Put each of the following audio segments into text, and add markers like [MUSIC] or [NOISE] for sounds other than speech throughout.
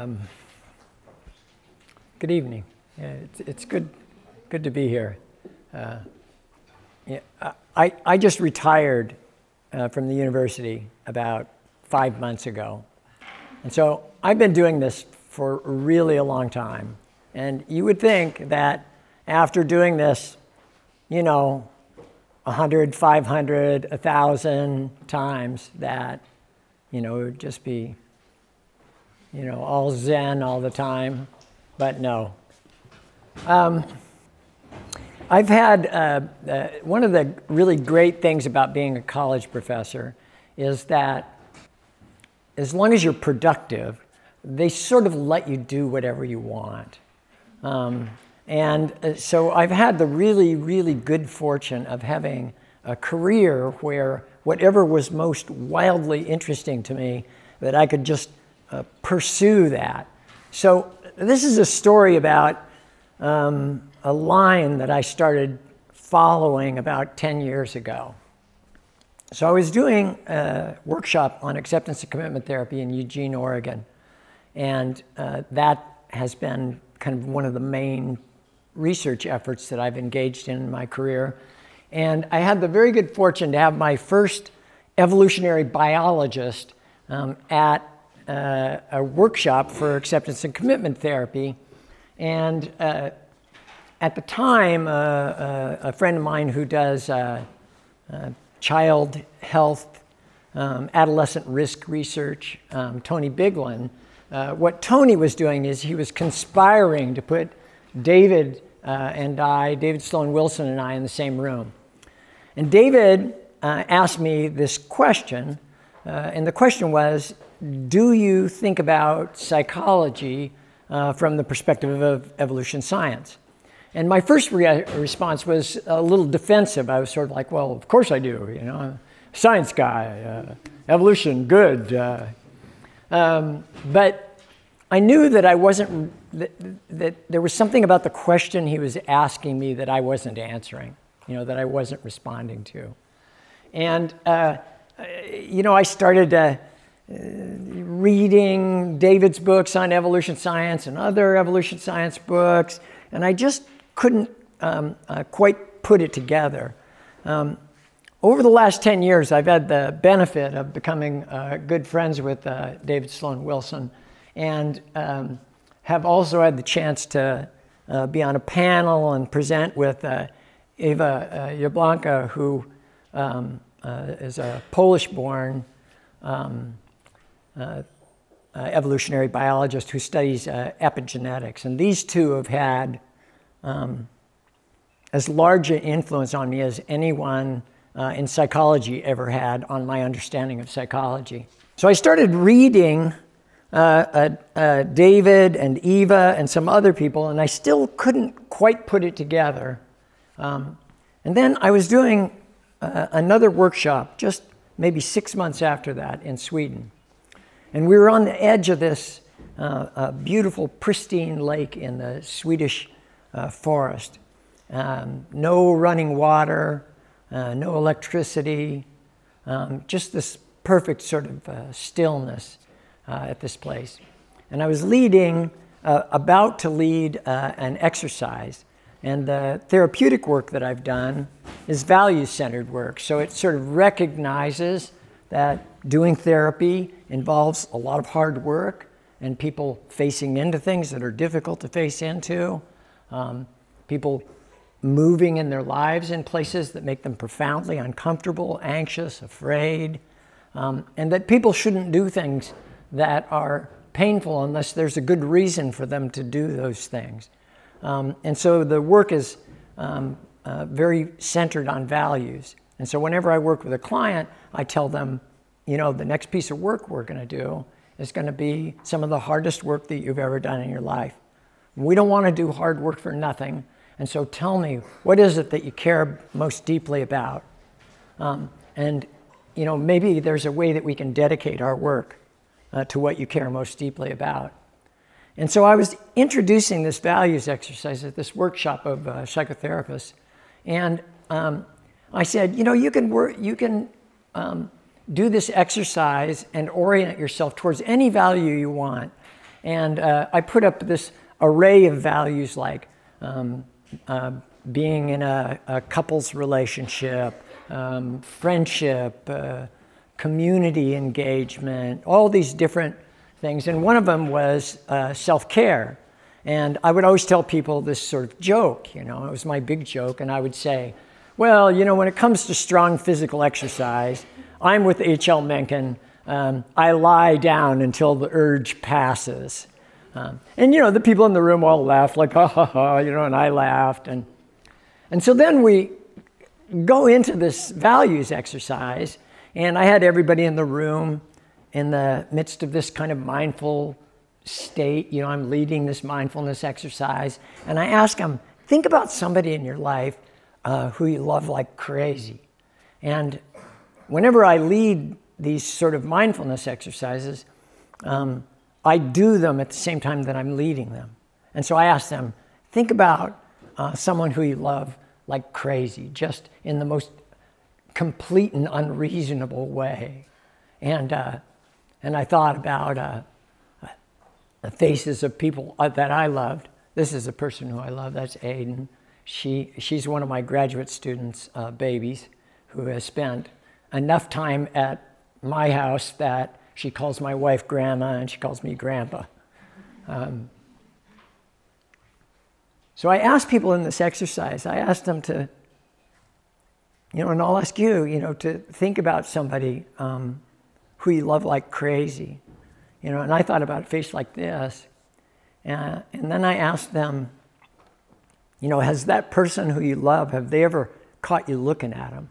Um, good evening. Yeah, it's, it's good, good to be here. Uh, yeah, I, I just retired uh, from the university about five months ago. And so I've been doing this for really a long time. And you would think that after doing this, you know, 100, 500, 1,000 times, that, you know, it would just be you know, all Zen all the time, but no. Um, I've had uh, uh, one of the really great things about being a college professor is that as long as you're productive, they sort of let you do whatever you want. Um, and uh, so I've had the really, really good fortune of having a career where whatever was most wildly interesting to me, that I could just pursue that. So, this is a story about um, a line that I started following about 10 years ago. So, I was doing a workshop on acceptance and commitment therapy in Eugene, Oregon. And uh, that has been kind of one of the main research efforts that I've engaged in in my career. And I had the very good fortune to have my first evolutionary biologist um, at uh, a workshop for acceptance and commitment therapy. And uh, at the time, uh, uh a friend of mine who does uh, uh, child health, um, adolescent risk research, um, Tony Biglan, what Tony was doing is he was conspiring to put David and I, David Sloan Wilson and I, in the same room. And David asked me this question, and the question was do you think about psychology uh, from the perspective of evolution science? And my first re- response was a little defensive. I was sort of like, well, of course I do, you know, science guy, uh, evolution, good. Uh, um, but I knew that I wasn't, that, that there was something about the question he was asking me that I wasn't answering, you know, that I wasn't responding to. And, uh, you know, I started to reading David's books on evolution science and other evolution science books, and I just couldn't um, uh, quite put it together. Um, over the last 10 years, I've had the benefit of becoming uh, good friends with uh, David Sloan Wilson and um, have also had the chance to uh, be on a panel and present with uh, Eva uh, Jablonka, who um, is a Polish born um, evolutionary biologist who studies uh, epigenetics. And these two have had um, as large an influence on me as anyone uh, in psychology ever had on my understanding of psychology. So I started reading uh, uh, David and Eva and some other people, and I still couldn't quite put it together. Um, and then I was doing another workshop just maybe six months after that in Sweden. And we were on the edge of this uh, beautiful, pristine lake in the Swedish uh, forest. Um, no running water, uh, no electricity, um, just this perfect sort of uh, stillness at this place. And I was leading, about to lead an exercise. And the therapeutic work that I've done is value centered work. So it sort of recognizes that doing therapy involves a lot of hard work and people facing into things that are difficult to face into, um, people moving in their lives in places that make them profoundly uncomfortable, anxious, afraid, um, and that people shouldn't do things that are painful unless there's a good reason for them to do those things. Um, and so the work is um, uh, very centered on values. And so whenever I work with a client, I tell them, you know, the next piece of work we're going to do is going to be some of the hardest work that you've ever done in your life. We don't want to do hard work for nothing. And so tell me, what is it that you care most deeply about? Um, and, you know, maybe there's a way that we can dedicate our work uh, to what you care most deeply about. And so I was introducing this values exercise at this workshop of uh, psychotherapists. And um, I said, you know, you can work, you can um, do this exercise and orient yourself towards any value you want. And uh, I put up this array of values like um, uh, being in a, a couple's relationship, um, friendship, uh, community engagement, all these different things. And one of them was uh, self care. And I would always tell people this sort of joke, you know, it was my big joke. And I would say, well, you know, when it comes to strong physical exercise, I'm with H.L. Mencken. Um, I lie down until the urge passes. Um, and, you know, the people in the room all laughed, like, ha ha ha, you know, and I laughed. And, and so then we go into this values exercise, and I had everybody in the room in the midst of this kind of mindful state. You know, I'm leading this mindfulness exercise, and I ask them, think about somebody in your life uh, who you love like crazy. And whenever I lead these sort of mindfulness exercises, um, I do them at the same time that I'm leading them. And so I ask them, think about uh, someone who you love like crazy, just in the most complete and unreasonable way. And, uh, and I thought about uh, the faces of people uh, that I loved. This is a person who I love, that's Aiden. She, she's one of my graduate students' uh, babies who has spent enough time at my house that she calls my wife grandma and she calls me grandpa. Um, so I asked people in this exercise, I asked them to, you know, and I'll ask you, you know, to think about somebody um, who you love like crazy. You know, and I thought about a face like this. And, and then I asked them, you know, has that person who you love, have they ever caught you looking at them?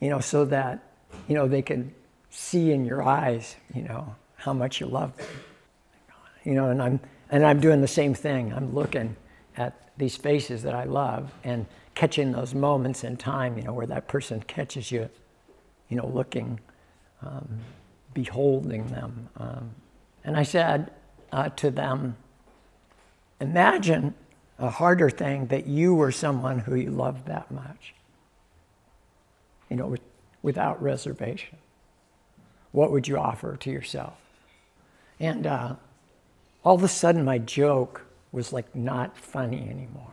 You know, so that, you know, they can see in your eyes, you know, how much you love them. You know, and I'm, and I'm doing the same thing. I'm looking at these faces that I love and catching those moments in time, you know, where that person catches you, you know, looking, um, beholding them. Um, and I said uh, to them, imagine a harder thing that you were someone who you loved that much, you know, with, without reservation what would you offer to yourself? And uh, all of a sudden, my joke was like not funny anymore.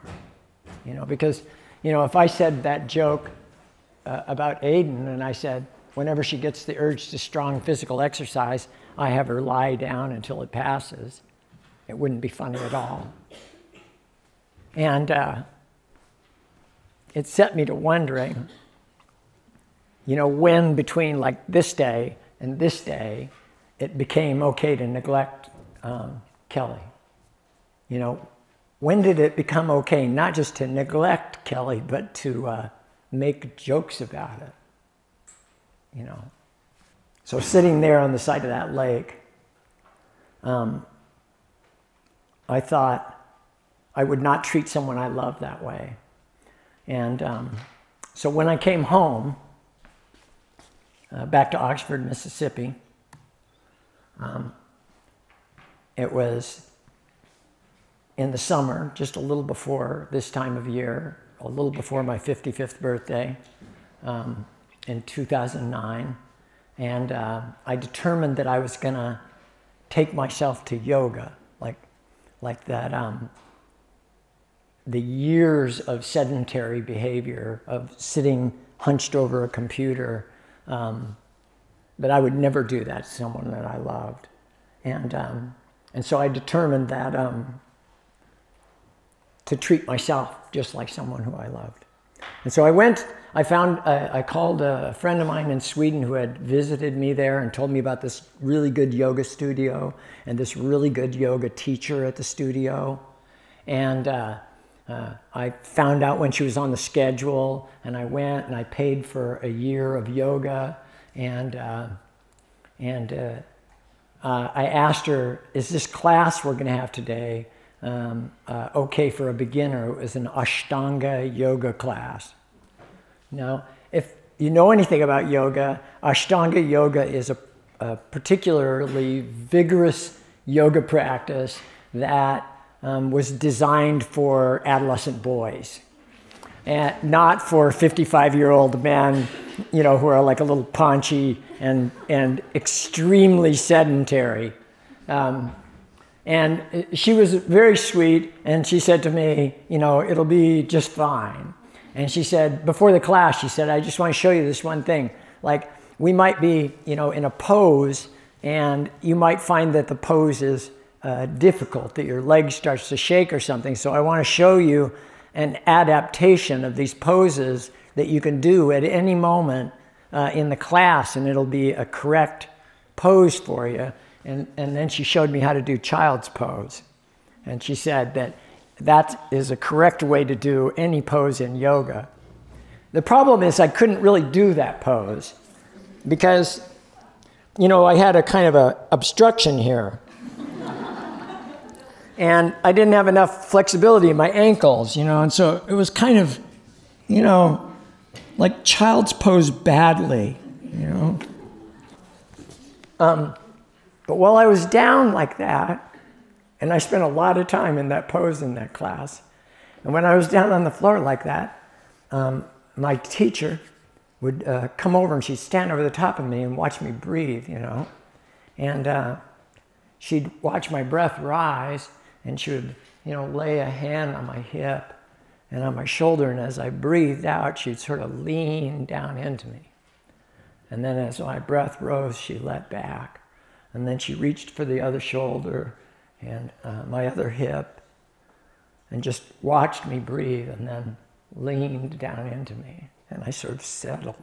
You know, because, you know, if I said that joke uh, about Aiden and I said, whenever she gets the urge to strong physical exercise, I have her lie down until it passes, it wouldn't be funny at all. And uh, it set me to wondering, you know, when between like this day and this day, it became okay to neglect um, Kelly. You know, when did it become okay not just to neglect Kelly, but to uh, make jokes about it? You know. So sitting there on the side of that lake, um, I thought I would not treat someone I love that way. And um, so when I came home, uh, back to Oxford, Mississippi. Um, it was in the summer, just a little before this time of year, a little before my 55th birthday um, in 2009. And uh, I determined that I was going to take myself to yoga, like, like that. Um, the years of sedentary behavior, of sitting hunched over a computer, um, but I would never do that to someone that I loved. And, um, and so I determined that um, to treat myself just like someone who I loved. And so I went, I found, uh, I called a friend of mine in Sweden who had visited me there and told me about this really good yoga studio and this really good yoga teacher at the studio. And uh, uh, I found out when she was on the schedule, and I went and I paid for a year of yoga. And, uh, and uh, uh I asked her, Is this class we're going to have today um, uh, okay for a beginner? It was an Ashtanga yoga class. Now, if you know anything about yoga, Ashtanga yoga is a, a particularly vigorous yoga practice that um, was designed for adolescent boys and not for 55 year old men, you know, who are like a little paunchy and, and extremely sedentary. Um, And she was very sweet, and she said to me, You know, it'll be just fine. And she said, before the class, she said, I just want to show you this one thing. Like, we might be, you know, in a pose, and you might find that the pose is uh, difficult, that your leg starts to shake or something. So I want to show you an adaptation of these poses that you can do at any moment uh, in the class, and it'll be a correct pose for you. And, and then she showed me how to do child's pose. And she said that that is a correct way to do any pose in yoga. The problem is, I couldn't really do that pose because, you know, I had a kind of a obstruction here. And I didn't have enough flexibility in my ankles, you know, and so it was kind of, you know, like child's pose badly, you know. Um, but while I was down like that, and I spent a lot of time in that pose in that class, and when I was down on the floor like that, um, my teacher would uh, come over and she'd stand over the top of me and watch me breathe, you know. And uh, she'd watch my breath rise and she would, you know, lay a hand on my hip and on my shoulder. And as I breathed out, she'd sort of lean down into me. And then as my breath rose, she let back. And then she reached for the other shoulder and uh, my other hip and just watched me breathe and then leaned down into me. And I sort of settled.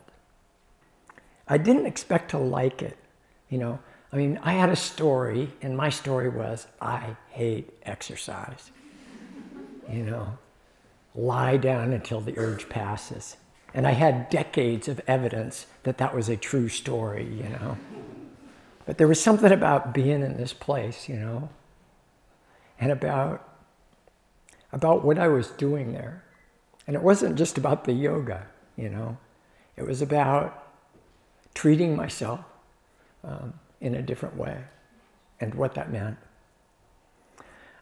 I didn't expect to like it. You know, I mean, I had a story, and my story was I hate exercise. You know, lie down until the urge passes. And I had decades of evidence that that was a true story, you know. But there was something about being in this place, you know, and about, about what I was doing there. And it wasn't just about the yoga, you know, it was about treating myself um, in a different way and what that meant.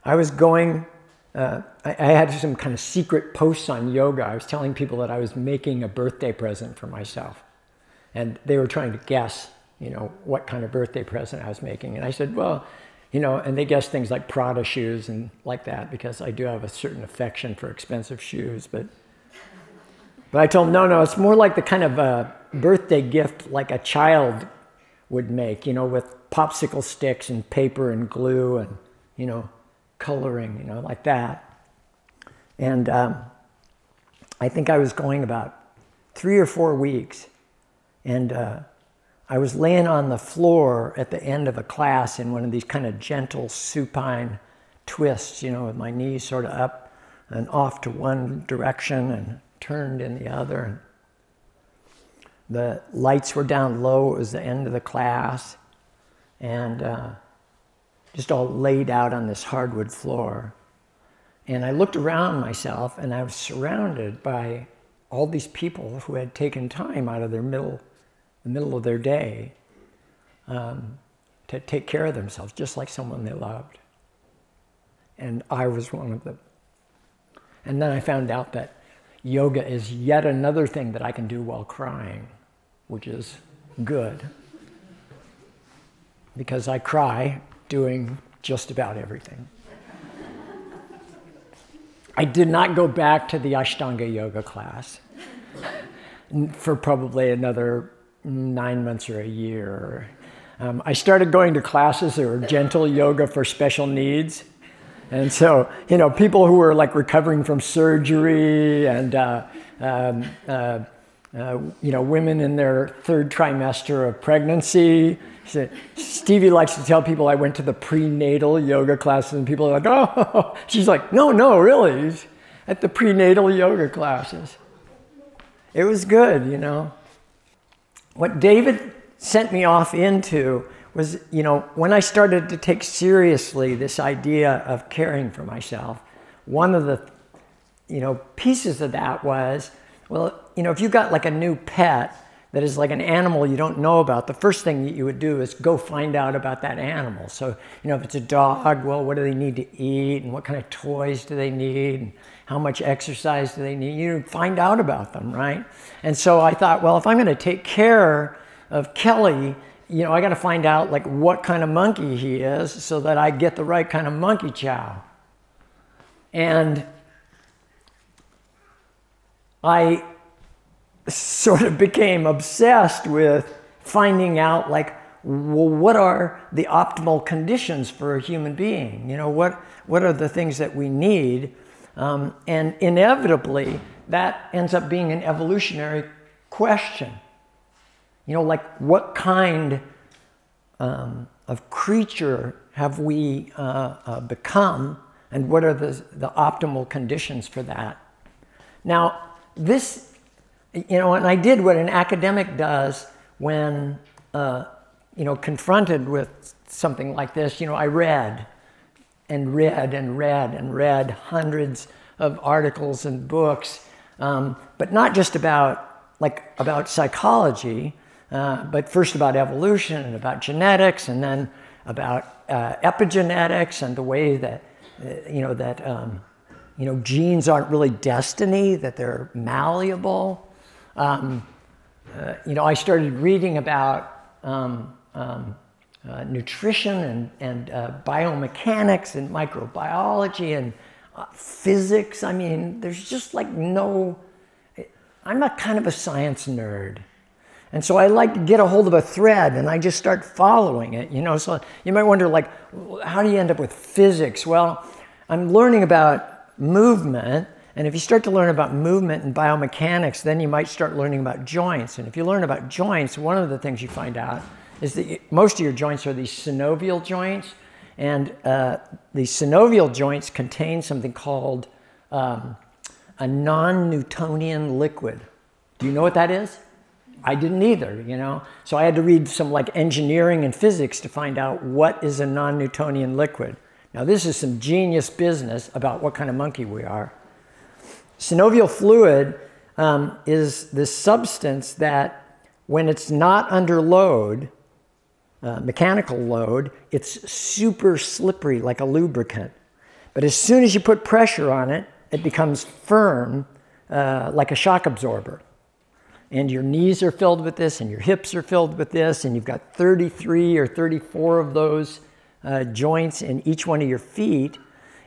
I was going uh, I, I, had some kind of secret posts on yoga. I was telling people that I was making a birthday present for myself. And they were trying to guess, you know, what kind of birthday present I was making. And I said, well, you know, and they guessed things like Prada shoes and like that because I do have a certain affection for expensive shoes. But, but I told them, no, no, it's more like the kind of a birthday gift like a child would make, you know, with popsicle sticks and paper and glue and, you know, coloring, you know, like that. And um, I think I was going about three or four weeks. And uh, I was laying on the floor at the end of a class in one of these kind of gentle supine twists, you know, with my knees sort of up and off to one direction and turned in the other. The lights were down low. It was the end of the class. And uh, just all laid out on this hardwood floor. And I looked around myself and I was surrounded by all these people who had taken time out of their middle, the middle of their day um, to take care of themselves, just like someone they loved. And I was one of them. And then I found out that yoga is yet another thing that I can do while crying, which is good. Because I cry doing just about everything. I did not go back to the Ashtanga yoga class for probably another nine months or a year. Um, I started going to classes that were gentle yoga for special needs. And so, you know, people who were like recovering from surgery and, uh, um, uh, uh, you know, women in their third trimester of pregnancy, Stevie likes to tell people I went to the prenatal yoga classes, and people are like, oh, [LAUGHS] she's like, no, no, really, at the prenatal yoga classes. It was good, you know. What David sent me off into was, you know, when I started to take seriously this idea of caring for myself, one of the, you know, pieces of that was, well, you know, if you got like a new pet, that is like an animal you don't know about, the first thing that you would do is go find out about that animal. So, you know, if it's a dog, well, what do they need to eat and what kind of toys do they need and how much exercise do they need? You find out about them, right? And so I thought, well, if I'm going to take care of Kelly you know, I got to find out like what kind of monkey he is so that I get the right kind of monkey chow. And I sort of became obsessed with finding out like well, what are the optimal conditions for a human being? You know, what, what are the things that we need? Um, and inevitably, that ends up being an evolutionary question. You know, like what kind um, of creature have we uh, uh, become, and what are the, the optimal conditions for that? Now, this, you know, and I did what an academic does when, uh, you know, confronted with something like this. You know, I read and read and read and read hundreds of articles and books, um, but not just about like about psychology, uh, but first about evolution and about genetics, and then about uh, epigenetics and the way that uh, you know that um, you know genes aren't really destiny; that they're malleable. Um, uh, you know, I started reading about um, um uh, nutrition and, and uh, biomechanics and microbiology and physics. I mean, there's just like no I'm a kind of a science nerd. And so I like to get a hold of a thread and I just start following it, you know. So you might wonder, like, how do you end up with physics? Well, I'm learning about movement. And if you start to learn about movement and biomechanics, then you might start learning about joints. And if you learn about joints, one of the things you find out is that most of your joints are these synovial joints. And uh, the synovial joints contain something called um, a non Newtonian liquid. Do you know what that is? I didn't either, you know. So I had to read some like engineering and physics to find out what is a non Newtonian liquid. Now, this is some genius business about what kind of monkey we are. Synovial fluid um, is this substance that, when it's not under load, uh, mechanical load, it's super slippery like a lubricant. But as soon as you put pressure on it, it becomes firm uh, like a shock absorber. And your knees are filled with this, and your hips are filled with this, and you've got 33 or 34 of those uh, joints in each one of your feet.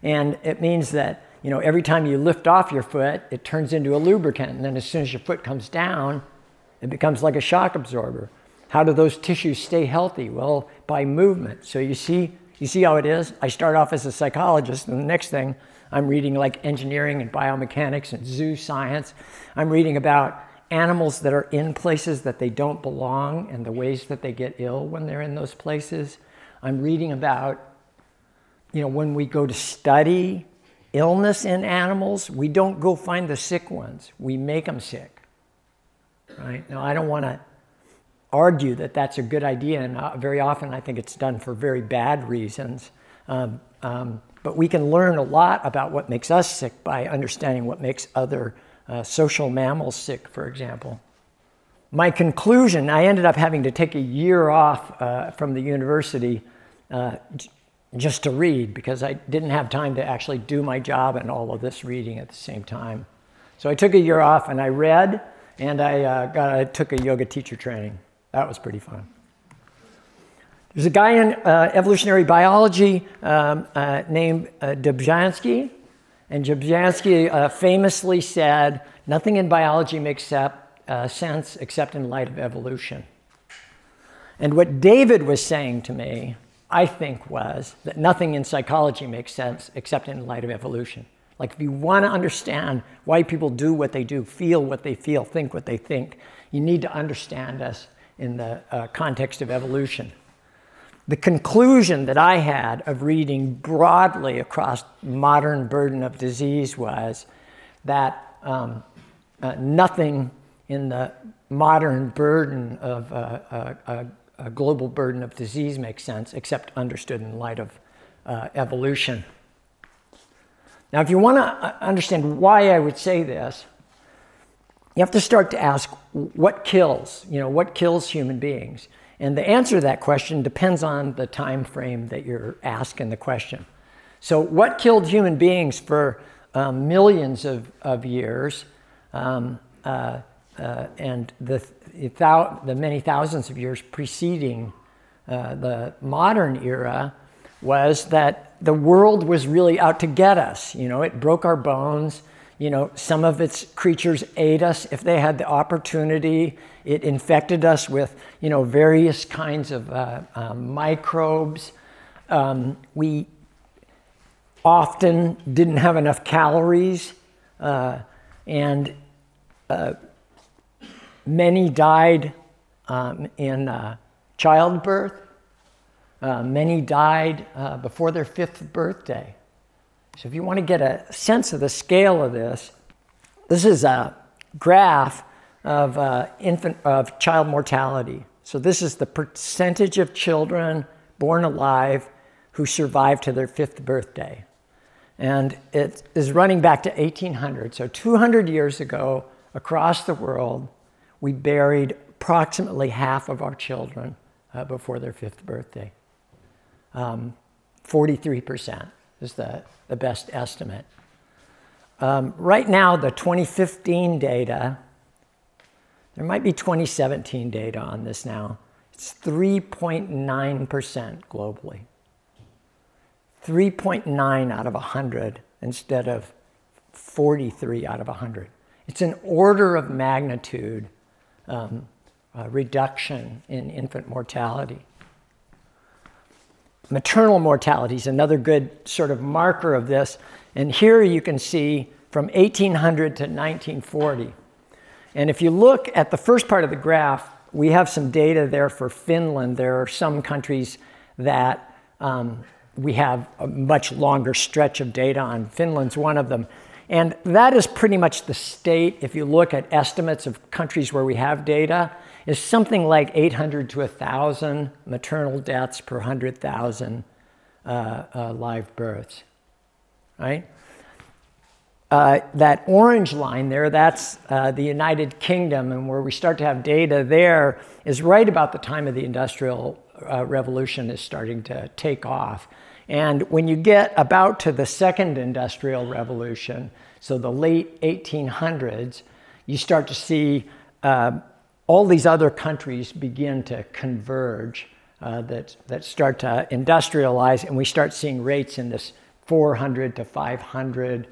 And it means that you know every time you lift off your foot, it turns into a lubricant, and then as soon as your foot comes down, it becomes like a shock absorber. How do those tissues stay healthy? Well, by movement. So you see, you see how it is. I start off as a psychologist, and the next thing I'm reading like engineering and biomechanics and zoo science. I'm reading about animals that are in places that they don't belong and the ways that they get ill when they're in those places. I'm reading about, you know, when we go to study illness in animals, we don't go find the sick ones, we make them sick. Right? Now, I don't want to argue that that's a good idea, and uh, very often I think it's done for very bad reasons. Um, um, but we can learn a lot about what makes us sick by understanding what makes other uh, social mammals sick, for example. My conclusion I ended up having to take a year off uh, from the university uh, just to read because I didn't have time to actually do my job and all of this reading at the same time. So I took a year off and I read and I, uh, got, I took a yoga teacher training. That was pretty fun. There's a guy in uh, evolutionary biology um, uh, named uh, Dobzhansky, and Dobzhansky uh, famously said, Nothing in biology makes uh, sense except in light of evolution. And what David was saying to me, I think, was that nothing in psychology makes sense except in light of evolution. Like, if you want to understand why people do what they do, feel what they feel, think what they think, you need to understand us in the uh, context of evolution the conclusion that I had of reading broadly across modern burden of disease was that um, uh, nothing in the modern burden of uh, uh, a global burden of disease makes sense except understood in light of uh, evolution. Now, if you want to uh, understand why I would say this, you have to start to ask what kills, you know, what kills human beings? And the answer to that question depends on the time frame that you're asking the question. So, what killed human beings for um, millions of, of years? Um, uh, uh, and the, the many thousands of years preceding uh, the modern era was that the world was really out to get us. You know, it broke our bones. You know, some of its creatures ate us if they had the opportunity. It infected us with, you know, various kinds of uh, uh, microbes. Um, we often didn't have enough calories, uh, and uh, many died um, in uh, childbirth. Uh, many died uh, before their fifth birthday. So, if you want to get a sense of the scale of this, this is a graph of uh, infant of child mortality. So, this is the percentage of children born alive who survive to their fifth birthday. And it is running back to 1800. So 200 years ago, across the world, we buried approximately half of our children uh, before their fifth birthday. Um, 43% is the, the best estimate. Um, right now, the 2015 data, there might be 2017 data on this now, it's 3.9% globally. 3.9 out of 100 instead of 43 out of 100. It's an order of magnitude um, uh, reduction in infant mortality. Maternal mortality is another good sort of marker of this. And here you can see from 1800 to 1940. And if you look at the first part of the graph, we have some data there for Finland. There are some countries that um, we have a much longer stretch of data on. Finland's one of them. And that is pretty much the state, if you look at estimates of countries where we have data, is something like 800 to 1,000 maternal deaths per 100,000 uh, uh, live births, right? Uh, that orange line there, that's uh, the United Kingdom, and where we start to have data there is right about the time of the Industrial uh, Revolution is starting to take off. And when you get about to the second industrial revolution, so the late 1800s, you start to see uh, all these other countries begin to converge, uh, that, that start to industrialize, and we start seeing rates in this 400 to 500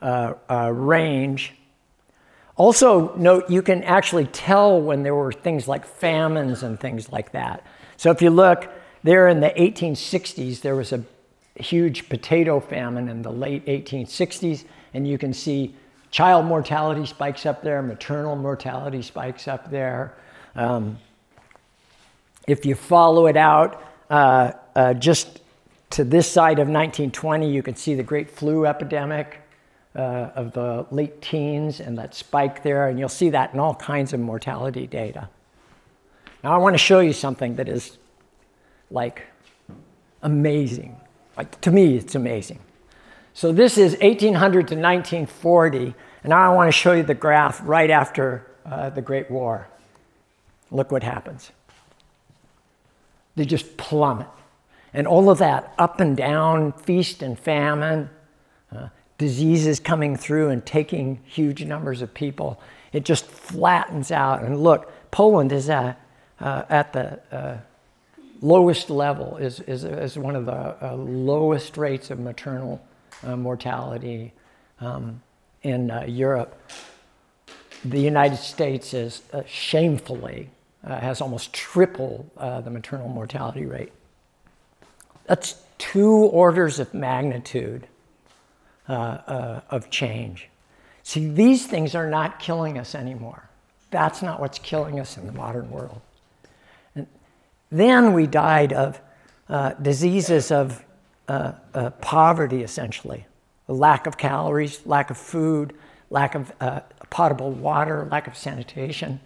uh, uh, range. Also, note you can actually tell when there were things like famines and things like that. So, if you look there in the 1860s, there was a huge potato famine in the late 1860s, and you can see child mortality spikes up there, maternal mortality spikes up there. Um, if you follow it out uh, uh, just to this side of 1920, you can see the great flu epidemic uh, of the late teens and that spike there, and you'll see that in all kinds of mortality data. Now, I want to show you something that is like amazing. Like, to me, it's amazing. So this is 1800 to 1940, and now I want to show you the graph right after uh, the Great War. Look what happens. They just plummet. And all of that up and down, feast and famine, uh, diseases coming through and taking huge numbers of people, it just flattens out. And look, Poland is at, uh, at the uh, lowest level, is, is, is one of the uh, lowest rates of maternal uh, mortality um, in uh, Europe. The United States is uh, shamefully uh, has almost triple uh, the maternal mortality rate. That's two orders of magnitude of change. See, these things are not killing us anymore. That's not what's killing us in the modern world. Then we died of uh, diseases of uh, uh, poverty, essentially lack of calories, lack of food, lack of uh, potable water, lack of sanitation.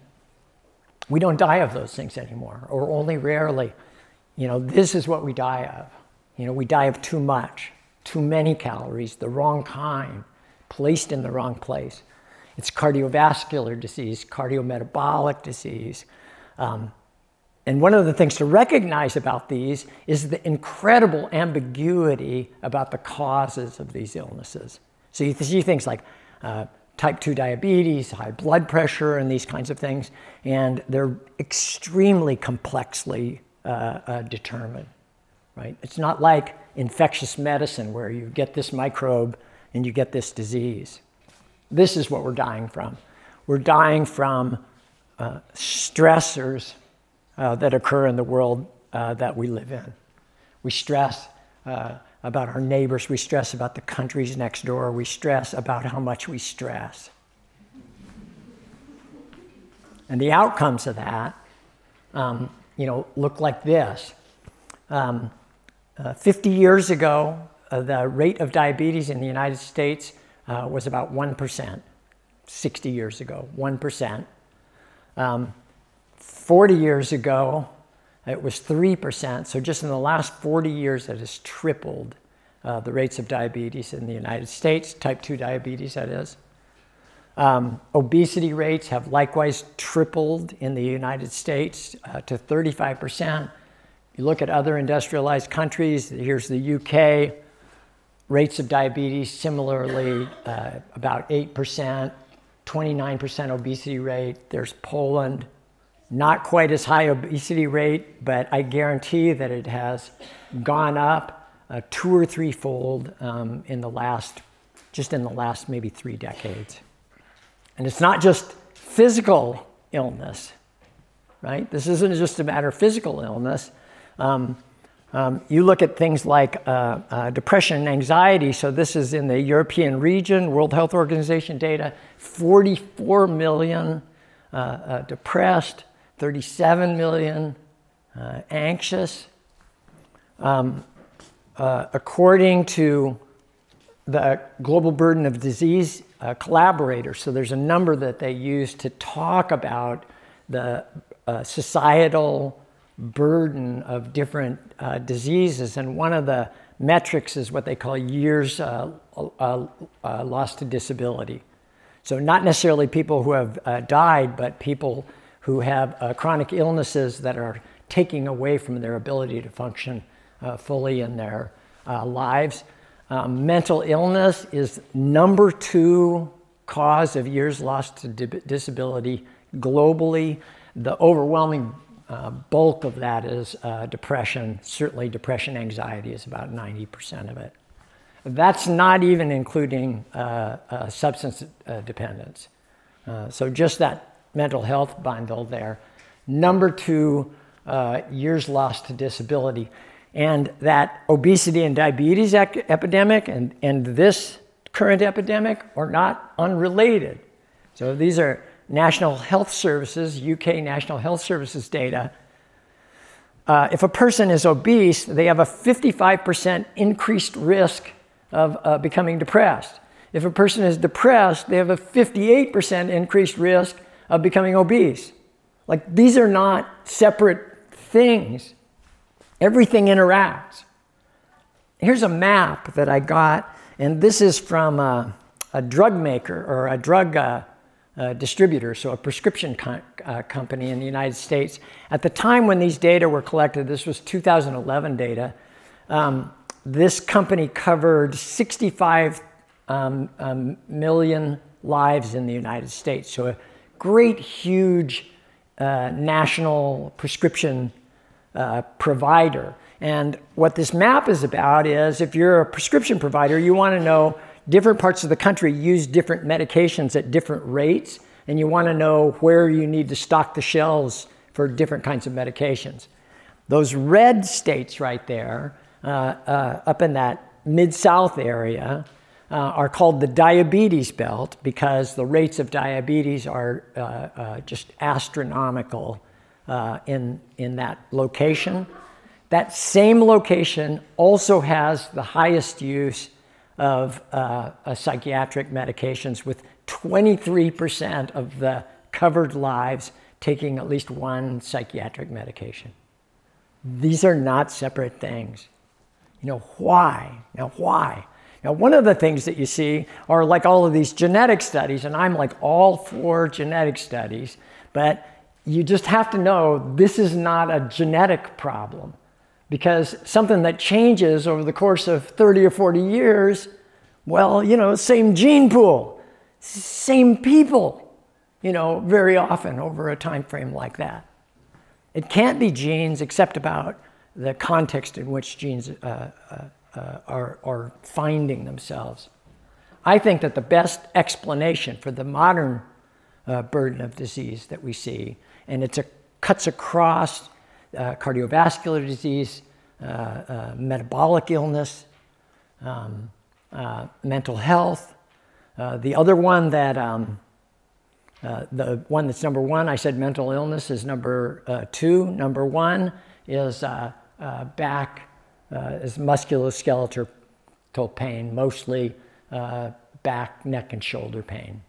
We don't die of those things anymore, or only rarely. You know, this is what we die of. You know, we die of too much, too many calories, the wrong kind, placed in the wrong place. It's cardiovascular disease, cardiometabolic disease, um, and one of the things to recognize about these is the incredible ambiguity about the causes of these illnesses. So you see things like uh, type 2 diabetes, high blood pressure, and these kinds of things. And they're extremely complexly uh, uh, determined, right? It's not like infectious medicine where you get this microbe and you get this disease. This is what we're dying from. We're dying from uh, stressors uh, that occur in the world uh, that we live in. We stress uh, about our neighbors, we stress about the countries next door, we stress about how much we stress. And the outcomes of that, um, you know, look like this. Um, uh, 50 years ago, uh, the rate of diabetes in the United States was about 1%. 60 years ago, 1%. Um, 40 years ago, it was 3%. So just in the last 40 years, it has tripled uh, the rates of diabetes in the United States, type 2 diabetes, that is. Um, obesity rates have likewise tripled in the United States uh, to 35%. You look at other industrialized countries, here's the UK, rates of diabetes similarly uh, about 8%, 29% obesity rate. There's Poland, not quite as high obesity rate, but I guarantee that it has gone up uh, two or threefold um, in the last, just in the last maybe three decades. And it's not just physical illness, right? This isn't just a matter of physical illness. Um, um, you look at things like uh, uh, depression and anxiety. So, this is in the European region, World Health Organization data 44 million uh, uh depressed, 37 million uh, anxious. Um, uh, according to the Global Burden of Disease uh, collaborator, so there's a number that they use to talk about the uh, societal burden of different uh, diseases, and one of the metrics is what they call years uh, lost to disability. So, not necessarily people who have died, but people who have uh, chronic illnesses that are taking away from their ability to function uh, fully in their uh, lives. Um, mental illness is number two cause of years lost to di- disability globally. The overwhelming uh, bulk of that is uh, depression. Certainly, depression anxiety is about 90% of it. That's not even including uh, substance dependence. so, just that mental health bundle there. Number two, uh, years lost to disability. And that obesity and diabetes ec- epidemic and, and this current epidemic are not unrelated. So these are National Health Services, UK National Health Services data. Uh, if a person is obese, they have a 55% increased risk of uh, becoming depressed. If a person is depressed, they have a 58% increased risk of becoming obese. Like these are not separate things, everything interacts. Here's a map that I got, and this is from a, a drug maker or a drug uh, uh, distributor, so a prescription co- uh, company in the United States. At the time when these data were collected, this was 2011 data, um, this company covered 65 um, um, million lives in the United States. So great, huge uh, national prescription uh, provider. And what this map is about is if you're a prescription provider, you want to know different parts of the country use different medications at different rates, and you want to know where you need to stock the shelves for different kinds of medications. Those red states right there, uh, uh up in that mid South area, uh, are called the diabetes belt because the rates of diabetes are uh, uh, just astronomical uh, in, in that location. That same location also has the highest use of uh, uh, psychiatric medications, with 23% of the covered lives taking at least one psychiatric medication. These are not separate things. You know, why? Now, why? Now, one of the things that you see are like all of these genetic studies, and I'm like all for genetic studies, but you just have to know this is not a genetic problem because something that changes over the course of 30 or 40 years, well, you know, same gene pool. same people, you know, very often over a time frame like that. It can't be genes except about the context in which genes uh, uh, uh, are, are finding themselves. I think that the best explanation for the modern uh, burden of disease that we see, and it cuts across uh, cardiovascular disease, uh, metabolic illness, um, mental health. the other one that um, uh, the one that's number one, I said mental illness is number uh, two. Number one is uh, uh back, uh, is musculoskeletal pain, mostly back, neck, and shoulder pain.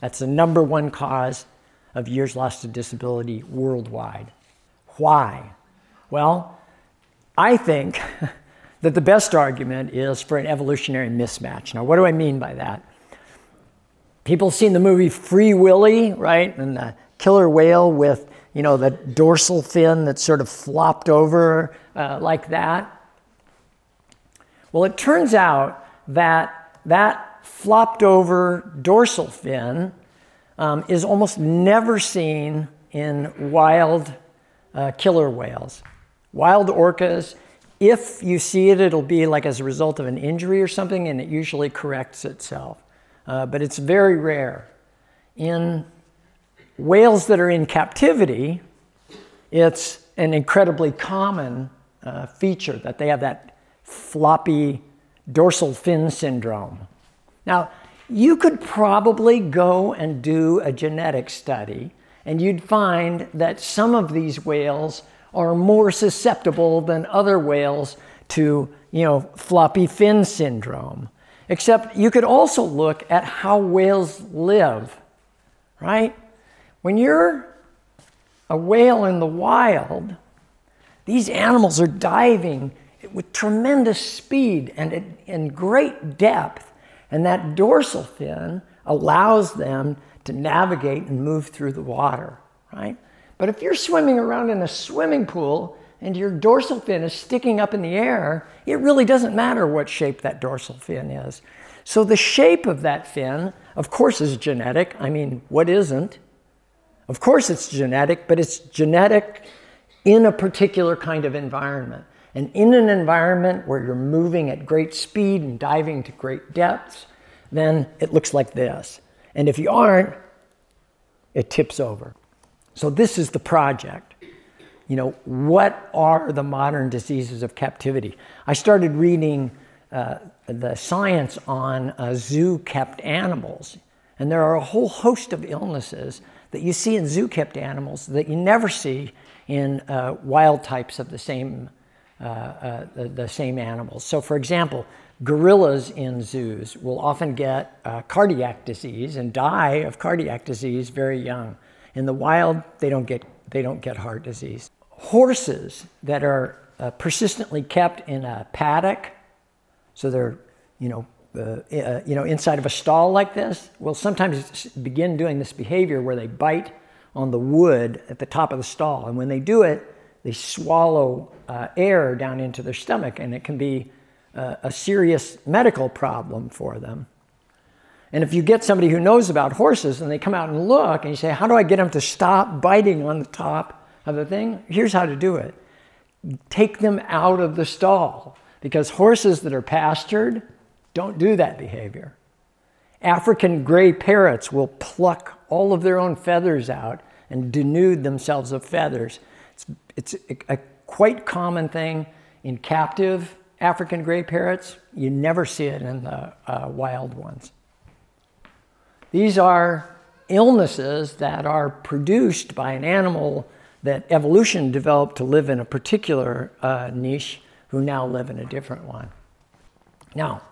That's the number one cause of years lost to disability worldwide. Why? Well, I think [LAUGHS] that the best argument is for an evolutionary mismatch. Now, what do I mean by that? people have seen the movie Free Willy, right? And the killer whale with, you know, the dorsal fin that's sort of flopped over uh, like that. Well, it turns out that that flopped over dorsal fin um, is almost never seen in wild uh, killer whales. Wild orcas, if you see it, it'll be like as a result of an injury or something, and it usually corrects itself uh, but it's very rare. In whales that are in captivity, it's an incredibly common uh, feature that they have that floppy dorsal fin syndrome. Now, you could probably go and do a genetic study, and you'd find that some of these whales are more susceptible than other whales to, you know, floppy fin syndrome. Except you could also look at how whales live, right? When you're a whale in the wild, these animals are diving with tremendous speed and in great depth, and that dorsal fin allows them to navigate and move through the water, right? But if you're swimming around in a swimming pool and your dorsal fin is sticking up in the air, it really doesn't matter what shape that dorsal fin is. So the shape of that fin, of course, is genetic. I mean, what isn't? Of course, it's genetic, but it's genetic in a particular kind of environment. And in an environment where you're moving at great speed and diving to great depths, then it looks like this. And if you aren't, it tips over. So, this is the project you know, what are the modern diseases of captivity? I started reading uh, the science on uh, zoo kept animals, and there are a whole host of illnesses that you see in zoo kept animals that you never see in uh, wild types of the same, uh, uh, the, same animals. So, for example, gorillas in zoos will often get uh, cardiac disease and die of cardiac disease very young. In the wild, they don't get, they don't get heart disease horses that are uh, persistently kept in a paddock, so they're, you know, uh, you know, inside of a stall like this, will sometimes begin doing this behavior where they bite on the wood at the top of the stall. And when they do it, they swallow uh, air down into their stomach, and it can be uh, a serious medical problem for them. And if you get somebody who knows about horses and they come out and look and you say, How do I get them to stop biting on the top of the thing, here's how to do it take them out of the stall because horses that are pastured don't do that behavior. African gray parrots will pluck all of their own feathers out and denude themselves of feathers. It's, a, a quite common thing in captive African gray parrots. You never see it in the uh, wild ones. These are illnesses that are produced by an animal that evolution developed to live in a particular uh, niche who now live in a different one. Now,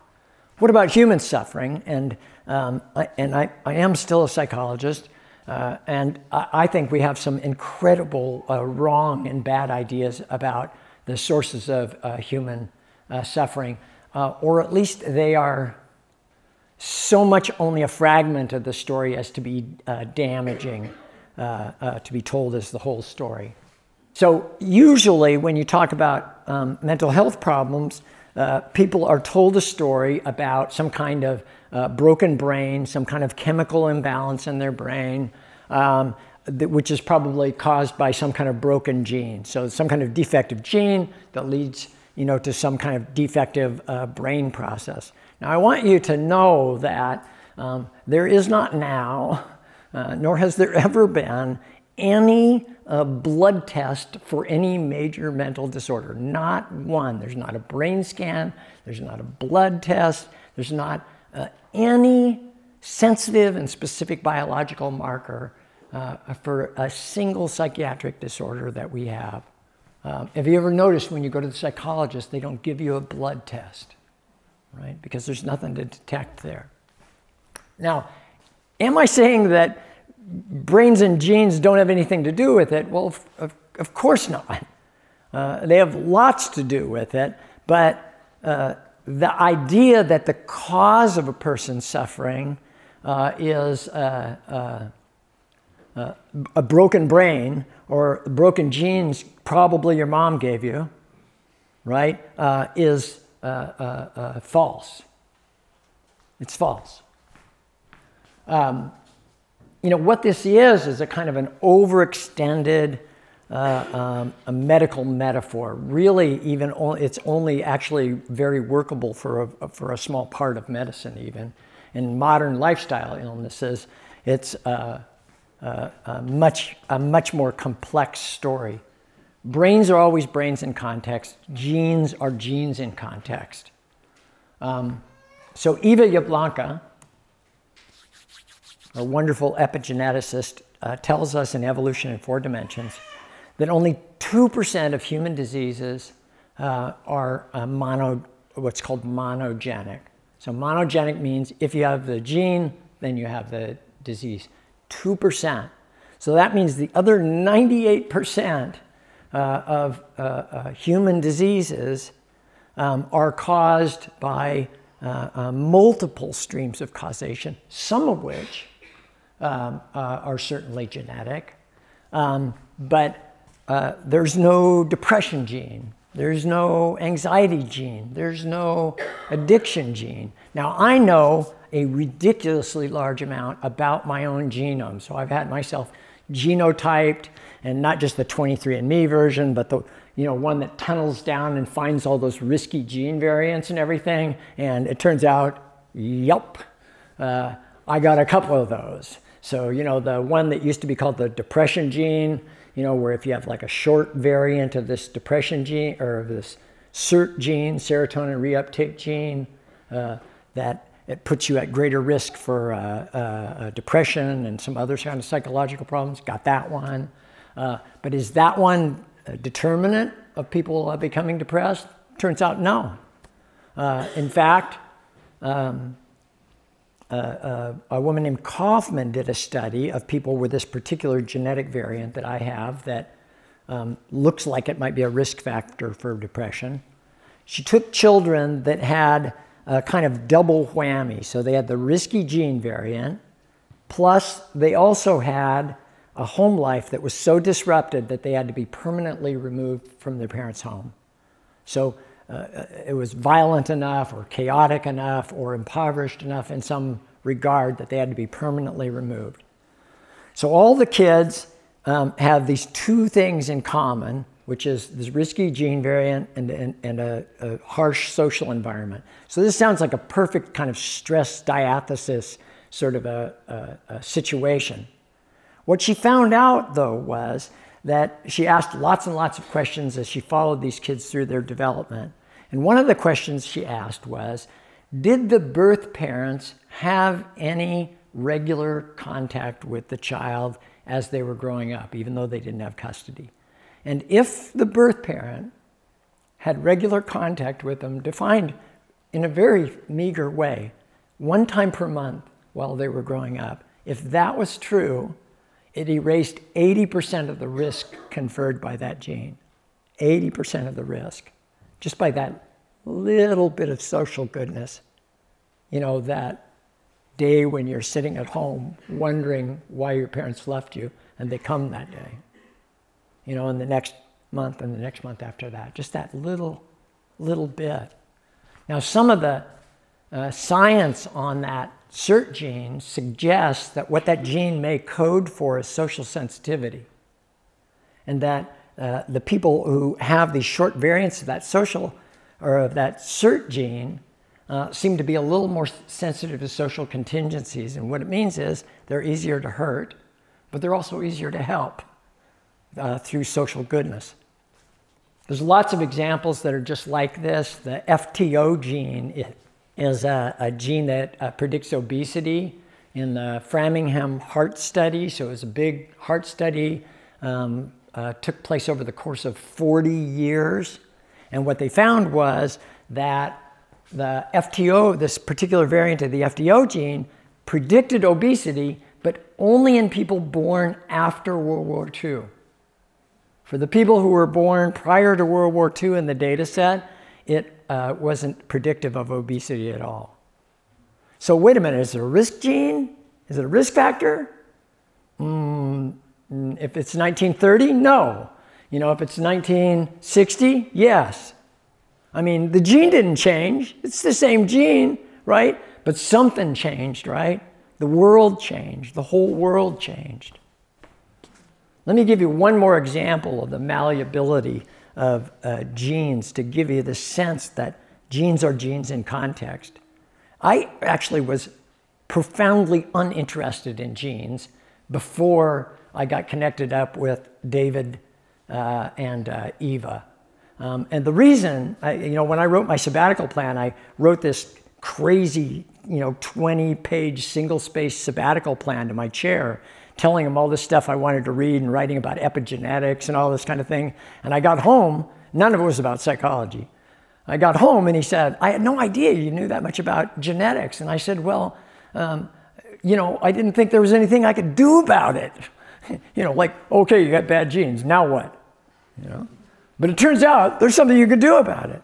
what about human suffering? And, um, I, and I, I am still a psychologist, uh, and I, I, think we have some incredible uh, wrong and bad ideas about the sources of uh, human uh, suffering, uh, or at least they are so much only a fragment of the story as to be damaging uh, uh, to be told as the whole story. So, usually, when you talk about um, mental health problems, people are told a story about some kind of uh, broken brain, some kind of chemical imbalance in their brain, um, which is probably caused by some kind of broken gene. So, some kind of defective gene that leads you know, to some kind of defective uh, brain process. Now, I want you to know that um, there is not now, uh, nor has there ever been, any uh, blood test for any major mental disorder. Not one. There's not a brain scan, there's not a blood test, there's not uh, any sensitive and specific biological marker uh, for a single psychiatric disorder that we have. Um, have you ever noticed when you go to the psychologist, they don't give you a blood test, right? Because there's nothing to detect there. Now, am I saying that brains and genes don't have anything to do with it? Well, of, of course not. Uh, they have lots to do with it, but uh, the idea that the cause of a person's suffering uh, is uh, uh, uh, a broken brain or broken genes, probably your mom gave you, right, uh, is uh false. It's false. Um, you know, what this is, is a kind of an overextended uh, um, a medical metaphor. Really, even it's only actually very workable for a, for a small part of medicine, even. In modern lifestyle illnesses, it's uh, uh, a, much, a much more complex story. Brains are always brains in context, genes are genes in context. Um, so, Eva Jablonka, a wonderful epigeneticist, uh, tells us in Evolution in Four Dimensions that only 2% of human diseases uh, are uh, mono, what's called monogenic. So, monogenic means if you have the gene, then you have the disease. 2%. So that means the other 98% uh, of uh, uh, human diseases um, are caused by uh, multiple streams of causation, some of which um, are certainly genetic. Um, but there's no depression gene, there's no anxiety gene, there's no addiction gene. Now, I know a ridiculously large amount about my own genome. So I've had myself genotyped, and not just the 23andMe version, but the you know one that tunnels down and finds all those risky gene variants and everything. And it turns out, yep, uh, I got a couple of those. So you know the one that used to be called the depression gene, you know where if you have like a short variant of this depression gene or of this SERT gene, serotonin reuptake gene, uh, that it puts you at greater risk for uh, uh, depression and some other kind of psychological problems. Got that one. Uh, but is that one a determinant of people uh, becoming depressed? Turns out no. Uh, in fact, um, a woman named Kaufman did a study of people with this particular genetic variant that I have that um, looks like it might be a risk factor for depression. She took children that had a kind of double whammy. So they had the risky gene variant, plus they also had a home life that was so disrupted that they had to be permanently removed from their parents' home. So uh, it was violent enough, or chaotic enough, or impoverished enough in some regard that they had to be permanently removed. So all the kids um, have these two things in common which is this risky gene variant and, and, and a, a, harsh social environment. So this sounds like a perfect kind of stress diathesis sort of a, a, a situation. What she found out, though, was that she asked lots and lots of questions as she followed these kids through their development. And one of the questions she asked was Did the birth parents have any regular contact with the child as they were growing up, even though they didn't have custody? And if the birth parent had regular contact with them, defined in a very meager way, one time per month while they were growing up, if that was true, it erased 80% of the risk conferred by that gene. 80% of the risk, just by that little bit of social goodness. You know, that day when you're sitting at home wondering why your parents left you and they come that day you know, in the next month and the next month after that. Just that little, little bit. Now, some of the uh, science on that SERT gene suggests that what that gene may code for is social sensitivity. And that uh, the people who have these short variants of that social or of that SERT gene uh, seem to be a little more sensitive to social contingencies. And what it means is they're easier to hurt, but they're also easier to help uh, through social goodness. There's lots of examples that are just like this. The FTO gene is a, a gene that uh, predicts obesity in the Framingham Heart Study. So it was a big heart study, um, uh, took place over the course of 40 years. And what they found was that the FTO, this particular variant of the FTO gene, predicted obesity, but only in people born after World War II. For the people who were born prior to World War II in the data set, it uh, wasn't predictive of obesity at all. So, wait a minute, is it a risk gene? Is it a risk factor? Mm, if it's 1930, no. You know, if it's 1960, yes. I mean, the gene didn't change. It's the same gene, right? But something changed, right? The world changed. The whole world changed. Let me give you one more example of the malleability of uh, genes to give you the sense that genes are genes in context. I actually was profoundly uninterested in genes before I got connected up with David uh, and uh, Eva. Um, and the reason, I, you know, when I wrote my sabbatical plan, I wrote this crazy, you know, 20 page single space sabbatical plan to my chair, telling him all this stuff I wanted to read and writing about epigenetics and all this kind of thing. And I got home, none of it was about psychology. I got home and he said, I had no idea you knew that much about genetics. And I said, Well, um, you know, I didn't think there was anything I could do about it. [LAUGHS] you know, like, okay, you got bad genes, now what? You know? But it turns out there's something you can do about it.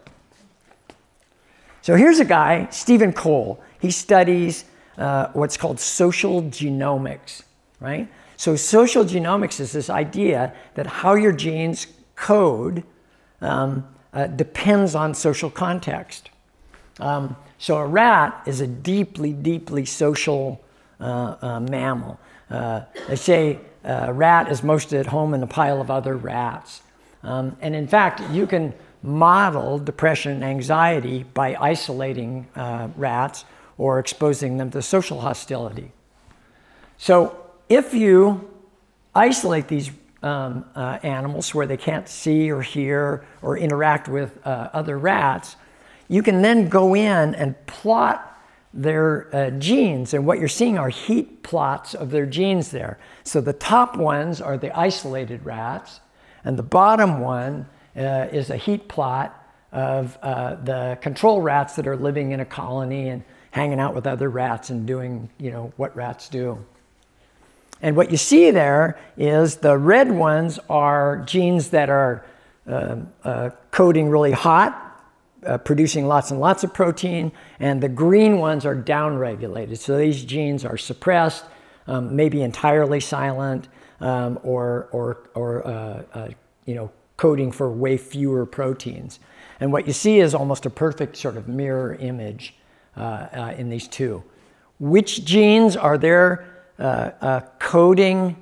So here's a guy, Stephen Cole. He studies uh, what's called social genomics, right? So social genomics is this idea that how your genes code um, uh, depends on social context. Um, so a rat is a deeply, deeply social uh, uh mammal. Uh, they say a rat is most at home in a pile of other rats. Um, and in fact, you can model depression and anxiety by isolating uh, rats or exposing them to social hostility. So if you isolate these um, uh, animals where they can't see or hear or interact with uh, other rats, you can then go in and plot their uh, genes. And what you're seeing are heat plots of their genes there. So the top ones are the isolated rats, and the bottom one uh, is a heat plot of uh, the control rats that are living in a colony and hanging out with other rats and doing, you know, what rats do. And what you see there is the red ones are genes that are uh, uh, coding really hot, uh, producing lots and lots of protein, and the green ones are downregulated. So these genes are suppressed, um, maybe entirely silent, um, or, or, or uh, uh, you know, coding for way fewer proteins. And what you see is almost a perfect sort of mirror image uh, in these two. Which genes are there coding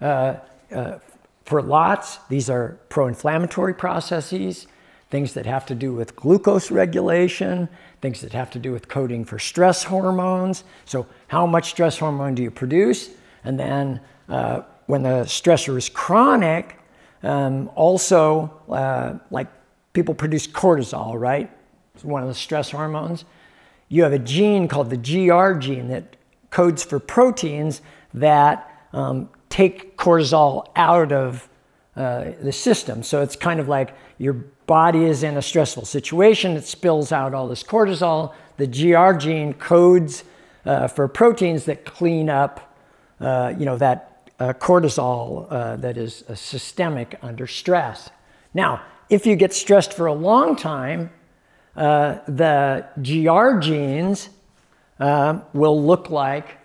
uh, for lots? These are pro inflammatory processes, things that have to do with glucose regulation, things that have to do with coding for stress hormones. So, how much stress hormone do you produce? And then, when the stressor is chronic, um, also, uh, like people produce cortisol, right? It's one of the stress hormones. You have a gene called the GR gene that codes for proteins that um, take cortisol out of uh, the system. So it's kind of like your body is in a stressful situation, it spills out all this cortisol. The GR gene codes uh, for proteins that clean up, uh, you know, that uh, cortisol uh, that is uh, systemic under stress. Now, if you get stressed for a long time, the GR genes uh, will look like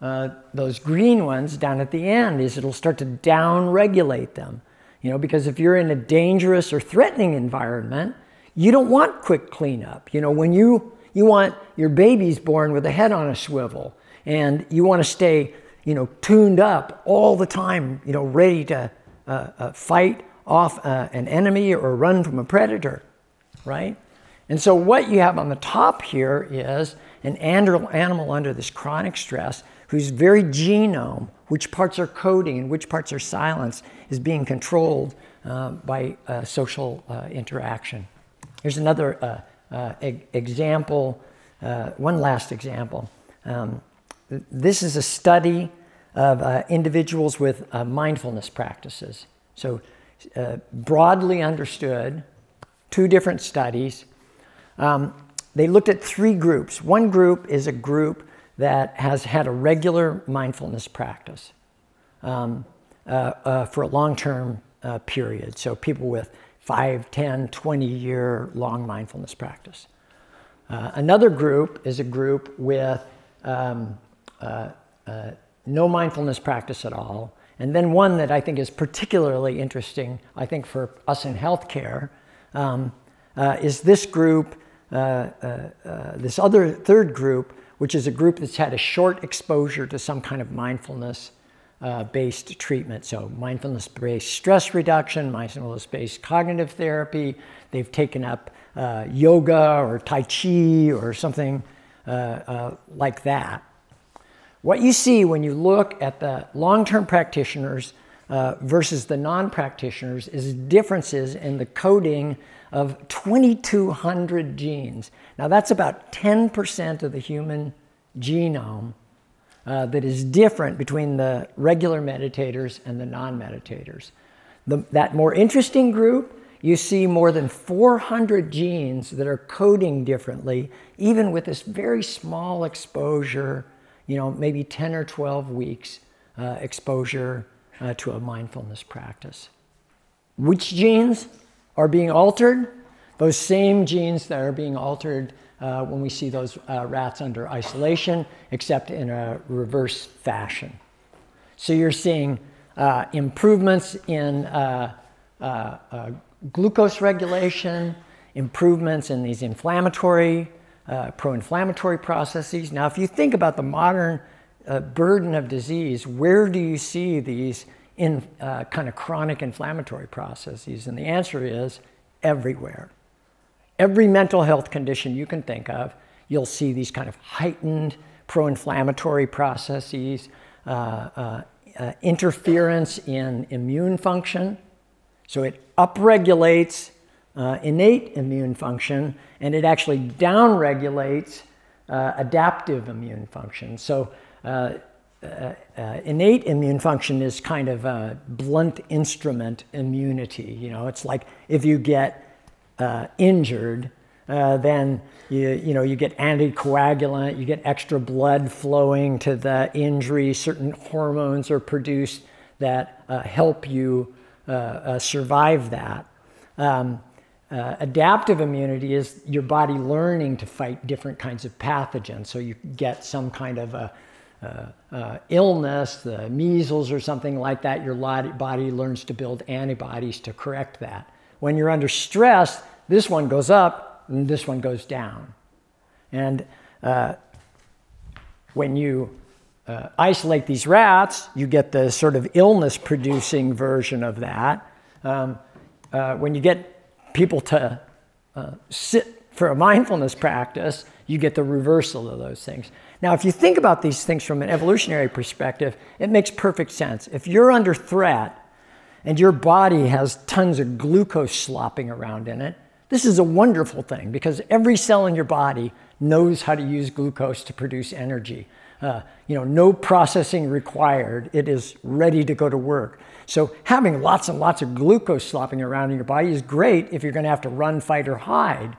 uh, those green ones down at the end, is it'll start to down regulate them. You know, because if you're in a dangerous or threatening environment, you don't want quick cleanup. You know, when you, you want your baby's born with a head on a swivel and you want to stay, you know, tuned up all the time, you know, ready to uh, uh, fight off uh, an enemy or run from a predator, right? And so what you have on the top here is an animal under this chronic stress whose very genome, which parts are coding and which parts are silence, is being controlled uh, by uh, social uh, interaction. Here's another uh, uh, e- example, uh, one last example. Um, this is a study of individuals with mindfulness practices. So, broadly understood, two different studies. Um, they looked at three groups. One group is a group that has had a regular mindfulness practice um, uh, uh, for a long term uh, period. So people with 5, 10, 20 year long mindfulness practice. Uh, another group is a group with um, uh, uh, no mindfulness practice at all. And then one that I think is particularly interesting, I think for us in healthcare, um, is this group, this other third group which is a group that's had a short exposure to some kind of mindfulness uh, based treatment. So, mindfulness based stress reduction, mindfulness based cognitive therapy. They've taken up uh, yoga or Tai Chi or something uh, uh like that. What you see when you look at the long term practitioners uh, versus the non practitioners is differences in the coding of 2,200 genes. Now, that's about 10% of the human genome uh, that is different between the regular meditators and the non meditators. That more interesting group, you see more than 400 genes that are coding differently, even with this very small exposure, you know, maybe 10 or 12 weeks uh, exposure uh, to a mindfulness practice. Which genes? Are being altered, those same genes that are being altered uh, when we see those uh, rats under isolation, except in a reverse fashion. So you're seeing uh, improvements in uh, uh, uh, glucose regulation, improvements in these inflammatory, pro inflammatory processes. Now, if you think about the modern burden of disease, where do you see these in uh, kind of chronic inflammatory processes? And the answer is everywhere. Every mental health condition you can think of, you'll see these kind of heightened pro inflammatory processes, uh, uh, uh, interference in immune function. So it upregulates uh, innate immune function and it actually downregulates uh, adaptive immune function. So uh, uh, uh, innate immune function is kind of a blunt instrument immunity. You know, it's like if you get uh, injured, uh, then you, you know you get anticoagulant, you get extra blood flowing to the injury. Certain hormones are produced that uh, help you uh, survive that. Um, adaptive immunity is your body learning to fight different kinds of pathogens. So you get some kind of a uh, uh, illness, the measles or something like that, your body learns to build antibodies to correct that. When you're under stress, this one goes up and this one goes down. And uh, when you uh, isolate these rats, you get the sort of illness producing version of that. Um, uh, when you get people to uh, sit for a mindfulness practice, you get the reversal of those things. Now, if you think about these things from an evolutionary perspective, it makes perfect sense. If you're under threat and your body has tons of glucose slopping around in it, this is a wonderful thing because every cell in your body knows how to use glucose to produce energy. Uh, you know, no processing required. It is ready to go to work. So having lots and lots of glucose slopping around in your body is great if you're going to have to run, fight, or hide.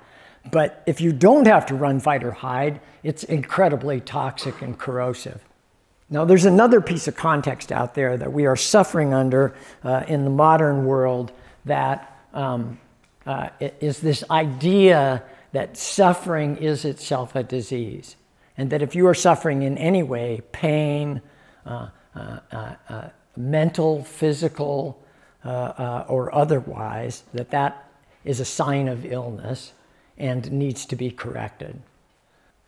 But if you don't have to run, fight, or hide, it's incredibly toxic and corrosive. Now, there's another piece of context out there that we are suffering under uh, in the modern world that um, uh, is this idea that suffering is itself a disease. And that if you are suffering in any way, pain, uh, uh, uh, uh mental, physical, or otherwise, that that is a sign of illness and needs to be corrected.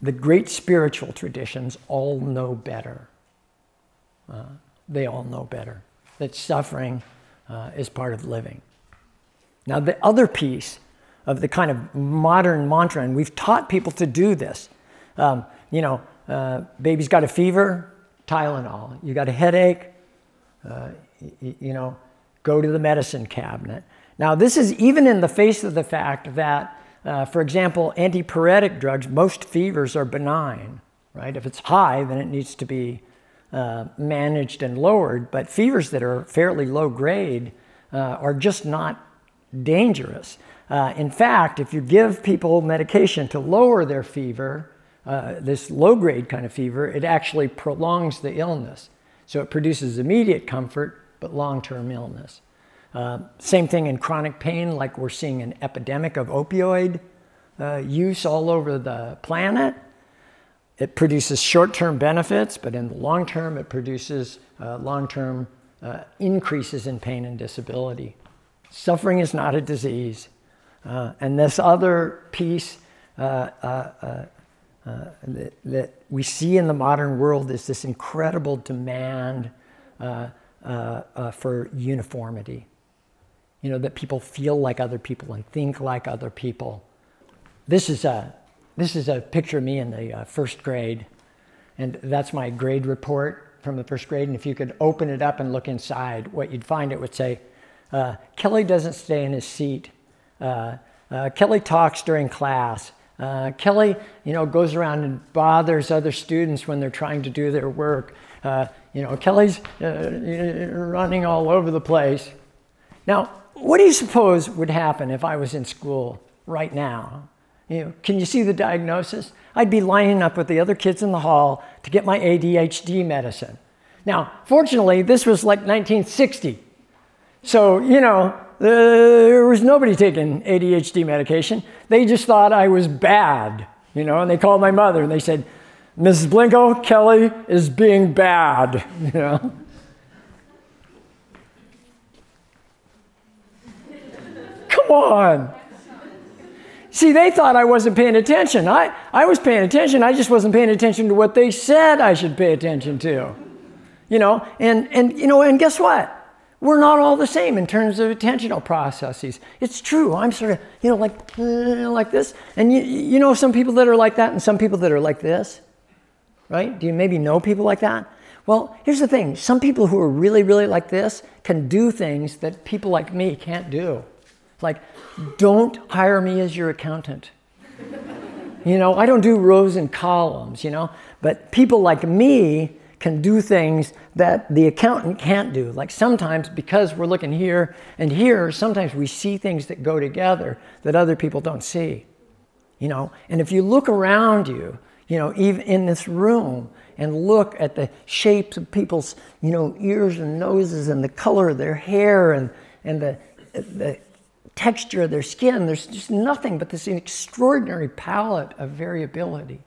The great spiritual traditions all know better. Uh, they all know better that suffering uh, is part of living. Now, the other piece of the kind of modern mantra, and we've taught people to do this. Um, you know, uh, baby's got a fever, Tylenol. You got a headache, uh, y- you know, go to the medicine cabinet. Now, this is even in the face of the fact that, uh, for example, antipyretic drugs, most fevers are benign, right? If it's high, then it needs to be uh, managed and lowered. But fevers that are fairly low grade uh, are just not dangerous. Uh, in fact, if you give people medication to lower their fever, uh, this low grade kind of fever, it actually prolongs the illness. So it produces immediate comfort, but long term illness. Uh, same thing in chronic pain, like we're seeing an epidemic of opioid uh, use all over the planet. It produces short term benefits, but in the long term, it produces uh, long term uh, increases in pain and disability. Suffering is not a disease. Uh, and this other piece uh, that, that, we see in the modern world is this incredible demand for uniformity. You know, that people feel like other people and think like other people. This is a, this is a picture of me in the first grade, and that's my grade report from the first grade. And if you could open it up and look inside, what you'd find it would say, uh, Kelly doesn't stay in his seat. Uh, uh, Kelly talks during class. Uh, Kelly, you know, goes around and bothers other students when they're trying to do their work. Uh, you know, Kelly's uh, running all over the place. Now, what do you suppose would happen if I was in school right now? You know, can you see the diagnosis? I'd be lining up with the other kids in the hall to get my ADHD medicine. Now, fortunately, this was like 1960. So, you know, there was nobody taking ADHD medication. They just thought I was bad, you know, and they called my mother and they said, Mrs. Blinko, Kelly is being bad, [LAUGHS] you know. See, they thought I wasn't paying attention. I, I was paying attention. I just wasn't paying attention to what they said I should pay attention to. You know, and, and you know, and guess what? We're not all the same in terms of attentional processes. It's true. I'm sort of, you know, like, uh, like this. And you, you know some people that are like that and some people that are like this, right? Do you maybe know people like that? Well, here's the thing some people who are really, really like this can do things that people like me can't do. Like, don't hire me as your accountant. you know, I don't do rows and columns, you know, but people like me can do things that the accountant can't do. Like sometimes, because we're looking here and here, sometimes we see things that go together that other people don't see. You know, and if you look around you, you know, even in this room, and look at the shapes of people's, you know, ears and noses and the color of their hair and, and the, the texture of their skin, there's just nothing but this extraordinary palette of variability.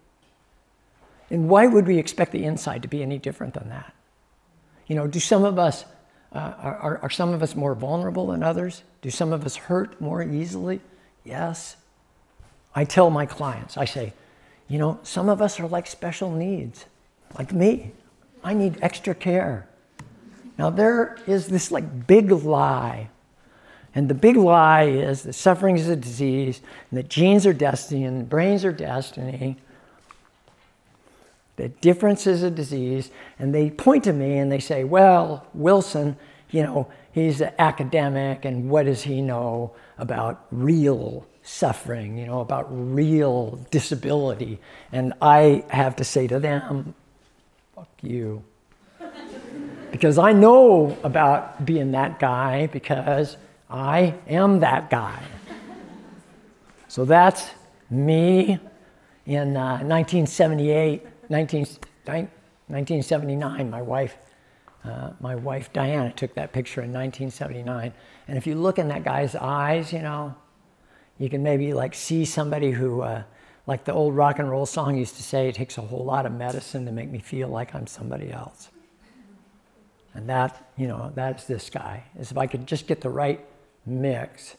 And why would we expect the inside to be any different than that? You know, do some of us, uh, are, are some of us more vulnerable than others? Do some of us hurt more easily? Yes. I tell my clients, I say, you know, some of us are like special needs, like me. I need extra care. Now, there is this like big lie. And the big lie is that suffering is a disease, and that genes are destiny, and brains are destiny, That difference is a disease, and they point to me and they say, Well, Wilson, you know, he's an academic, and what does he know about real suffering, you know, about real disability? And I have to say to them, Fuck you. [LAUGHS] because I know about being that guy because I am that guy. So that's me in uh, 1978. 19, 1979, my wife, uh, my wife Diana took that picture in 1979. And if you look in that guy's eyes, you know, you can maybe like see somebody who, uh, like the old rock and roll song used to say, it takes a whole lot of medicine to make me feel like I'm somebody else. And that, you know, that's this guy. Is if I could just get the right mix,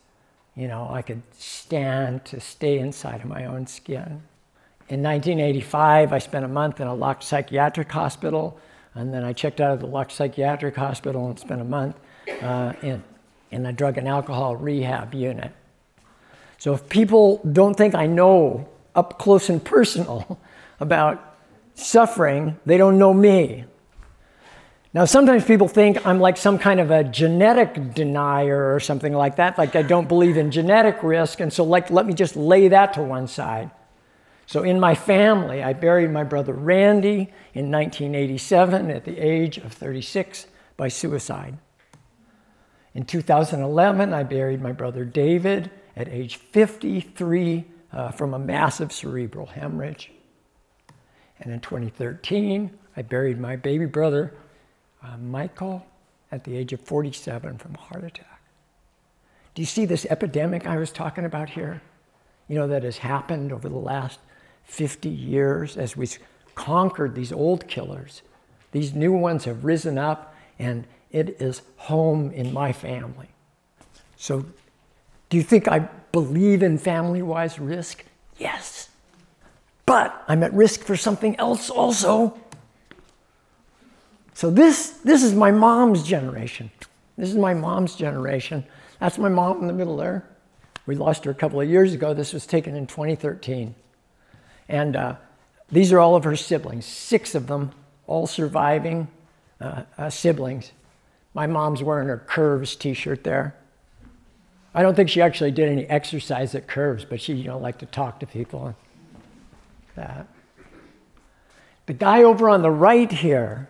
you know, I could stand to stay inside of my own skin. In 1985, I spent a month in a locked psychiatric hospital, and then I checked out of the locked psychiatric hospital and spent a month uh, in, in a drug and alcohol rehab unit. So if people don't think I know up close and personal [LAUGHS] about suffering, they don't know me. Now, sometimes people think I'm like some kind of a genetic denier or something like that, like I don't believe in genetic risk, and so like let me just lay that to one side. So in my family, I buried my brother Randy in 1987 at the age of 36 by suicide. In 2011, I buried my brother David at age 53 uh, from a massive cerebral hemorrhage. And in 2013, I buried my baby brother uh, Michael at the age of 47 from a heart attack. Do you see this epidemic I was talking about here? You know, that has happened over the last 50 years as we've conquered these old killers. These new ones have risen up, and it is home in my family. So, do you think I believe in family wise risk? Yes. But I'm at risk for something else also. So this, this is my mom's generation. This is my mom's generation. That's my mom in the middle there. We lost her a couple of years ago. This was taken in 2013. And uh, these are all of her siblings, six of them, all surviving uh, uh, siblings. My mom's wearing her Curves t shirt there. I don't think she actually did any exercise at Curves, but she, you know, liked to talk to people and that. The guy over on the right here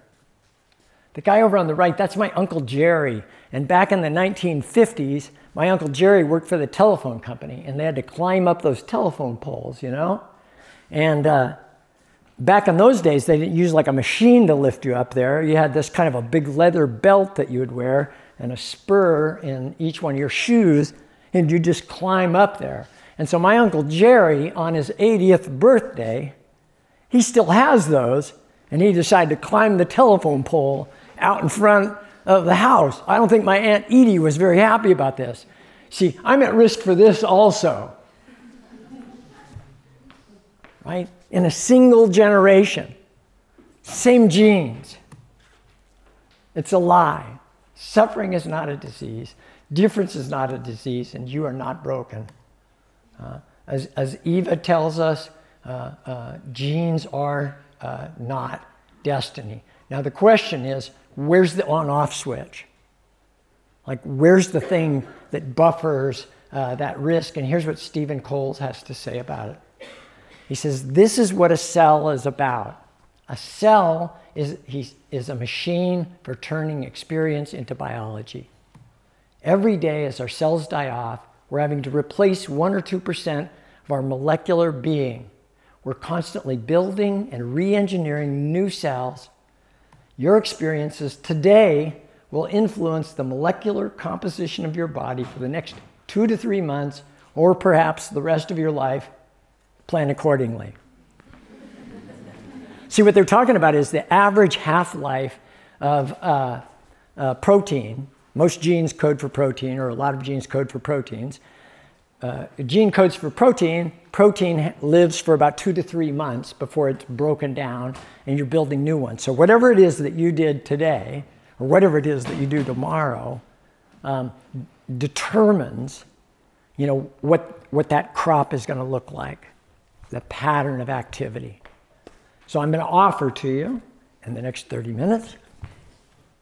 the guy over on the right, that's my Uncle Jerry. And back in the 1950s, my Uncle Jerry worked for the telephone company, and they had to climb up those telephone poles, you know? And uh, back in those days, they didn't use like a machine to lift you up there. You had this kind of a big leather belt that you would wear and a spur in each one of your shoes, and you just climb up there. And so my Uncle Jerry, on his 80th birthday, he still has those, and he decided to climb the telephone pole out in front of the house. I don't think my Aunt Edie was very happy about this. See, I'm at risk for this also. Right? In a single generation, same genes. It's a lie. Suffering is not a disease. Difference is not a disease, and you are not broken. Uh, as, as Eva tells us, uh, uh, genes are uh, not destiny. Now, the question is where's the on off switch? Like, where's the thing that buffers uh, that risk? And here's what Stephen Coles has to say about it. He says, This is what a cell is about. A cell is, he, is a machine for turning experience into biology. Every day, as our cells die off, we're having to replace 1 or 2% of our molecular being. We're constantly building and re engineering new cells your experiences today will influence the molecular composition of your body for the next two to three months, or perhaps the rest of your life. Plan accordingly. See, what they're talking about is the average half life of uh, uh, protein. Most genes code for protein, or a lot of genes code for proteins. Uh, gene codes for protein. Protein lives for about two to three months before it's broken down and you're building new ones. So, whatever it is that you did today, or whatever it is that you do tomorrow, um, determines you know, what, what that crop is going to look like, the pattern of activity. So, I'm going to offer to you in the next 30 minutes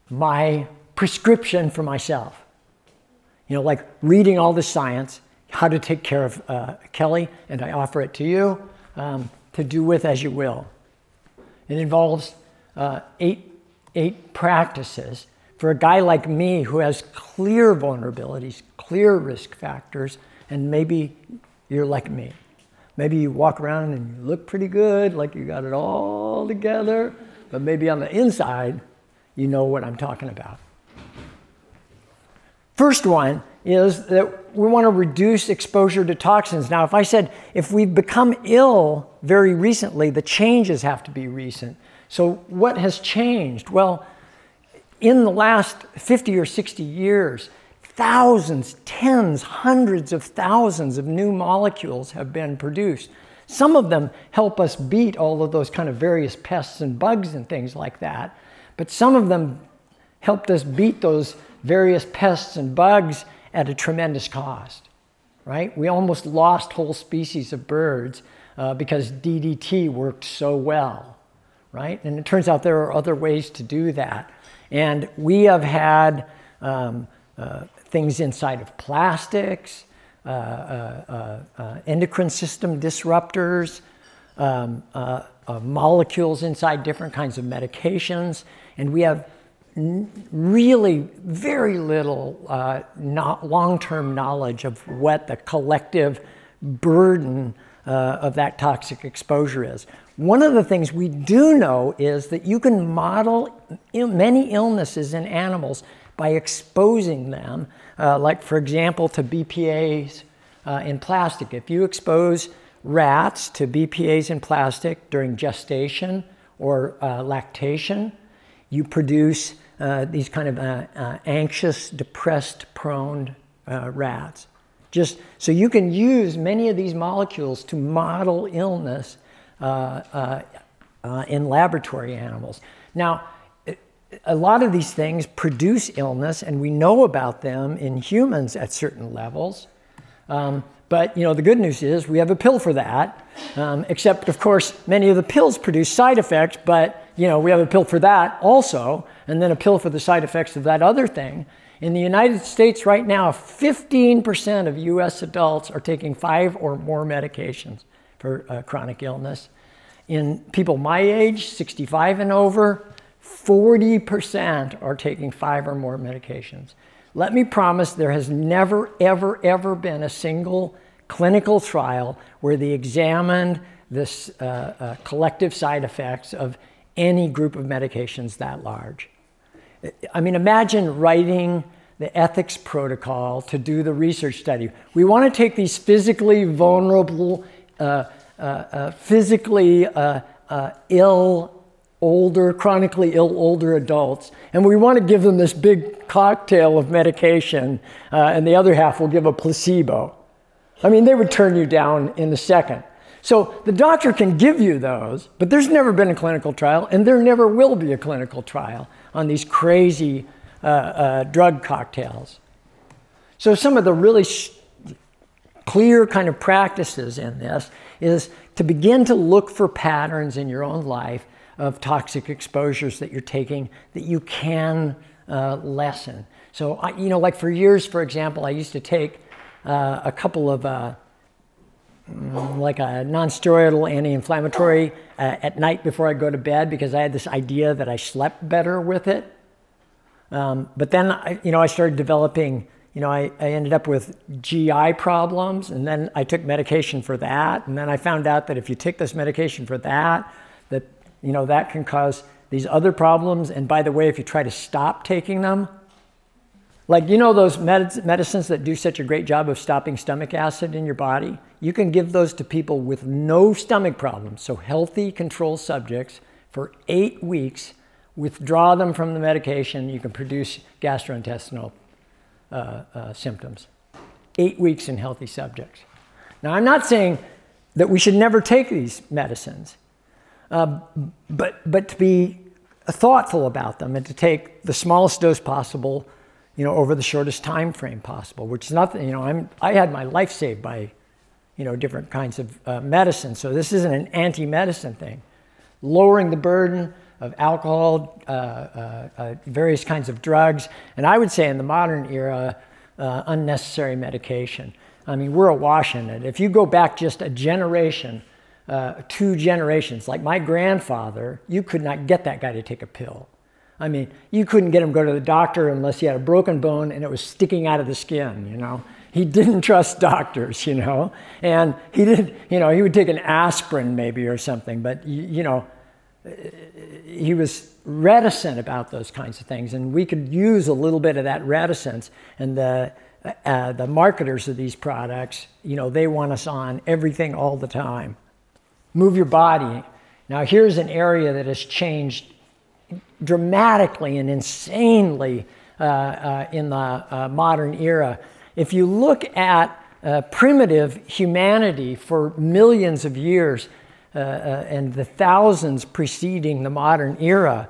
my prescription for myself. You know, like reading all the science how to take care of uh, Kelly, and I offer it to you um, to do with as you will. It involves uh, eight, eight practices for a guy like me who has clear vulnerabilities, clear risk factors, and maybe you're like me. Maybe you walk around and you look pretty good, like you got it all together, but maybe on the inside, you know what I'm talking about. First one is that we want to reduce exposure to toxins. Now, if I said if we've become ill very recently, the changes have to be recent. So, what has changed? Well, in the last 50 or 60 years, thousands, tens, hundreds of thousands of new molecules have been produced. Some of them help us beat all of those kind of various pests and bugs and things like that. But some of them helped us beat those various pests and bugs at a tremendous cost, right? We almost lost whole species of birds uh, because DDT worked so well, right? And it turns out there are other ways to do that. And we have had um, uh, things inside of plastics, uh, uh, uh, endocrine system disruptors, um, molecules inside different kinds of medications, and we have really very little long term knowledge of what the collective burden uh, of that toxic exposure is. One of the things we do know is that you can model Ill- many illnesses in animals by exposing them, uh, like, for example, to BPAs uh, in plastic. If you expose rats to BPAs in plastic during gestation or uh, lactation, you produce uh, these kind of uh, uh, anxious, depressed, prone rats. Just so you can use many of these molecules to model illness in laboratory animals. Now, a lot of these things produce illness, and we know about them in humans at certain levels. Um, but you know, the good news is we have a pill for that. Um, except, of course, many of the pills produce side effects. But you know, we have a pill for that also, and then a pill for the side effects of that other thing. In the United States right now, 15% of U.S. adults are taking five or more medications for uh, chronic illness. In people my age, 65 and over, 40% are taking five or more medications. Let me promise there has never, ever, ever been a single clinical trial where they examined this uh, uh, collective side effects of any group of medications that large. I mean, imagine writing the ethics protocol to do the research study. We want to take these physically vulnerable, uh, uh, uh physically uh, ill older, chronically ill older adults, and we want to give them this big cocktail of medication, uh, and the other half will give a placebo. I mean, they would turn you down in a second. So the doctor can give you those, but there's never been a clinical trial, and there never will be a clinical trial on these crazy uh, uh, drug cocktails. So some of the really sh- clear kind of practices in this is to begin to look for patterns in your own life of toxic exposures that you're taking that you can uh, lessen. So, I, you know, like for years, for example, I used to take uh, a couple of uh, like a non-steroidal anti-inflammatory uh, at night before I go to bed because I had this idea that I slept better with it. Um, but then, I, you know, I started developing. You know, I, I ended up with GI problems, and then I took medication for that. And then I found out that if you take this medication for that, that you know, that can cause these other problems. And by the way, if you try to stop taking them, like, you know, those med- medicines that do such a great job of stopping stomach acid in your body? You can give those to people with no stomach problems. So, healthy control subjects for eight weeks, withdraw them from the medication, you can produce gastrointestinal uh, uh, symptoms. Eight weeks in healthy subjects. Now, I'm not saying that we should never take these medicines. Uh, but, but to be thoughtful about them and to take the smallest dose possible, you know, over the shortest time frame possible, which is nothing, you know, I'm, I had my life saved by, you know, different kinds of uh, medicine. So this isn't an anti-medicine thing. Lowering the burden of alcohol, uh, uh, uh various kinds of drugs, and I would say in the modern era, uh, unnecessary medication. I mean, we're awash in it. If you go back just a generation, uh, two generations. Like my grandfather, you could not get that guy to take a pill. I mean, you couldn't get him to go to the doctor unless he had a broken bone and it was sticking out of the skin, you know. He didn't [LAUGHS] trust doctors, you know. And he did, you know, he would take an aspirin maybe or something, but, you know, he was reticent about those kinds of things. And we could use a little bit of that reticence. And the, uh, the marketers of these products, you know, they want us on everything all the time. Move your body. Now, here's an area that has changed dramatically and insanely uh, uh, in the uh, modern era. If you look at uh, primitive humanity for millions of years uh, and the thousands preceding the modern era,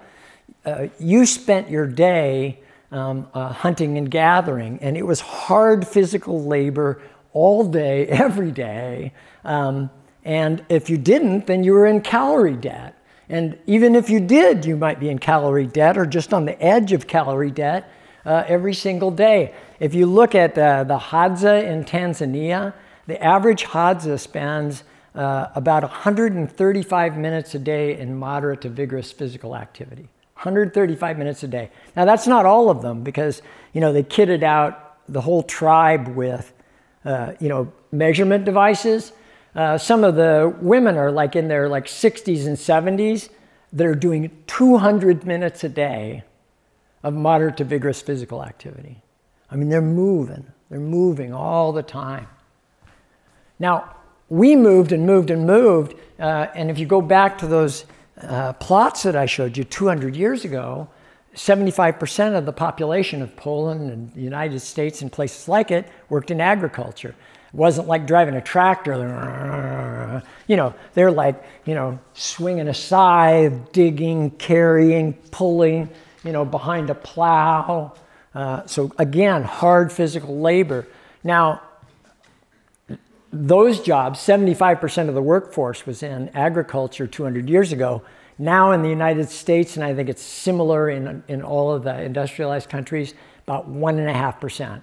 you spent your day um, hunting and gathering, and it was hard physical labor all day, [LAUGHS] every day. Um, and if you didn't, then you were in calorie debt. And even if you did, you might be in calorie debt or just on the edge of calorie debt uh, every single day. If you look at uh, the Hadza in Tanzania, the average Hadza spends uh, about 135 minutes a day in moderate to vigorous physical activity. 135 minutes a day. Now that's not all of them because you know they kitted out the whole tribe with uh, you know measurement devices uh, some of the women are like in their like 60s and 70s that are doing 200 minutes a day of moderate to vigorous physical activity. I mean, they're moving, they're moving all the time. Now, we moved and moved and moved, uh, and if you go back to those uh, plots that I showed you 200 years ago, 75% of the population of Poland and the United States and places like it worked in agriculture. Wasn't like driving a tractor. You know, they're like, you know, swinging a scythe, digging, carrying, pulling, you know, behind a plow. Uh, so again, hard physical labor. Now, those jobs, 75% of the workforce was in agriculture 200 years ago. Now in the United States, and I think it's similar in, in all of the industrialized countries, about 1.5%.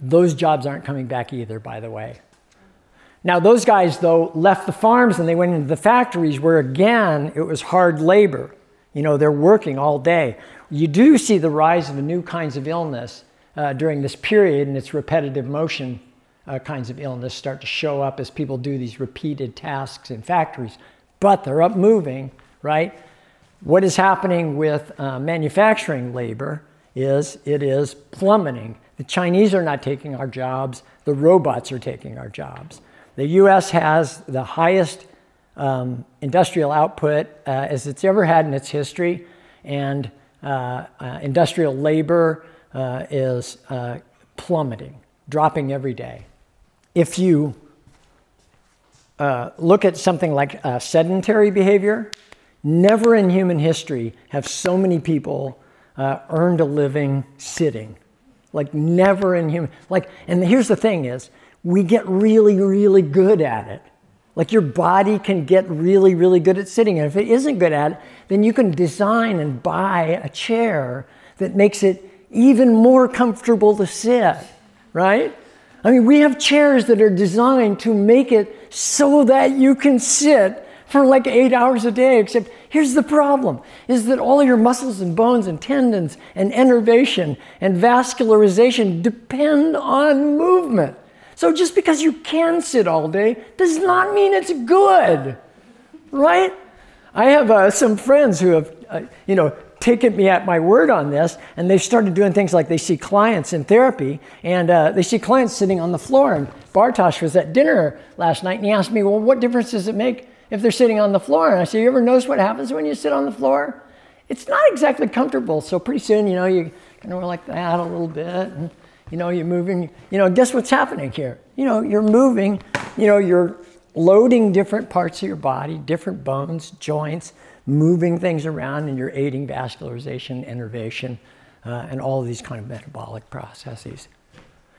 Those jobs aren't coming back either, by the way. Now, those guys, though, left the farms and they went into the factories where, again, it was hard labor. You know, they're working all day. You do see the rise of new kinds of illness uh, during this period, and it's repetitive motion uh, kinds of illness start to show up as people do these repeated tasks in factories. But they're up moving, right? What is happening with uh, manufacturing labor is it is plummeting. The Chinese are not taking our jobs, the robots are taking our jobs. The US has the highest um, industrial output uh, as it's ever had in its history, and uh, uh, industrial labor uh, is uh, plummeting, dropping every day. If you uh, look at something like sedentary behavior, never in human history have so many people earned a living sitting like never in human like and here's the thing is we get really really good at it. Like your body can get really really good at sitting and if it isn't good at it then you can design and buy a chair that makes it even more comfortable to sit right? I mean we have chairs that are designed to make it so that you can sit for like eight hours a day, except here's the problem is that all your muscles and bones and tendons and innervation and vascularization depend on movement. So just because you can sit all day does not mean it's good, right? I have uh, some friends who have, uh, you know, taken me at my word on this, and they've started doing things like they see clients in therapy, and uh, they see clients sitting on the floor. And Bartosz was at dinner last night, and he asked me, "Well, what difference does it make if they're sitting on the floor. And I say, You ever notice what happens when you sit on the floor? It's not exactly comfortable. So pretty soon, you know, you kind of like that a little bit. And, you know, you're moving. You know, guess what's happening here? You know, you're moving. You know, you're loading different parts of your body, different bones, joints, moving things around, and you're aiding vascularization, innervation, uh, and all of these kind of metabolic processes.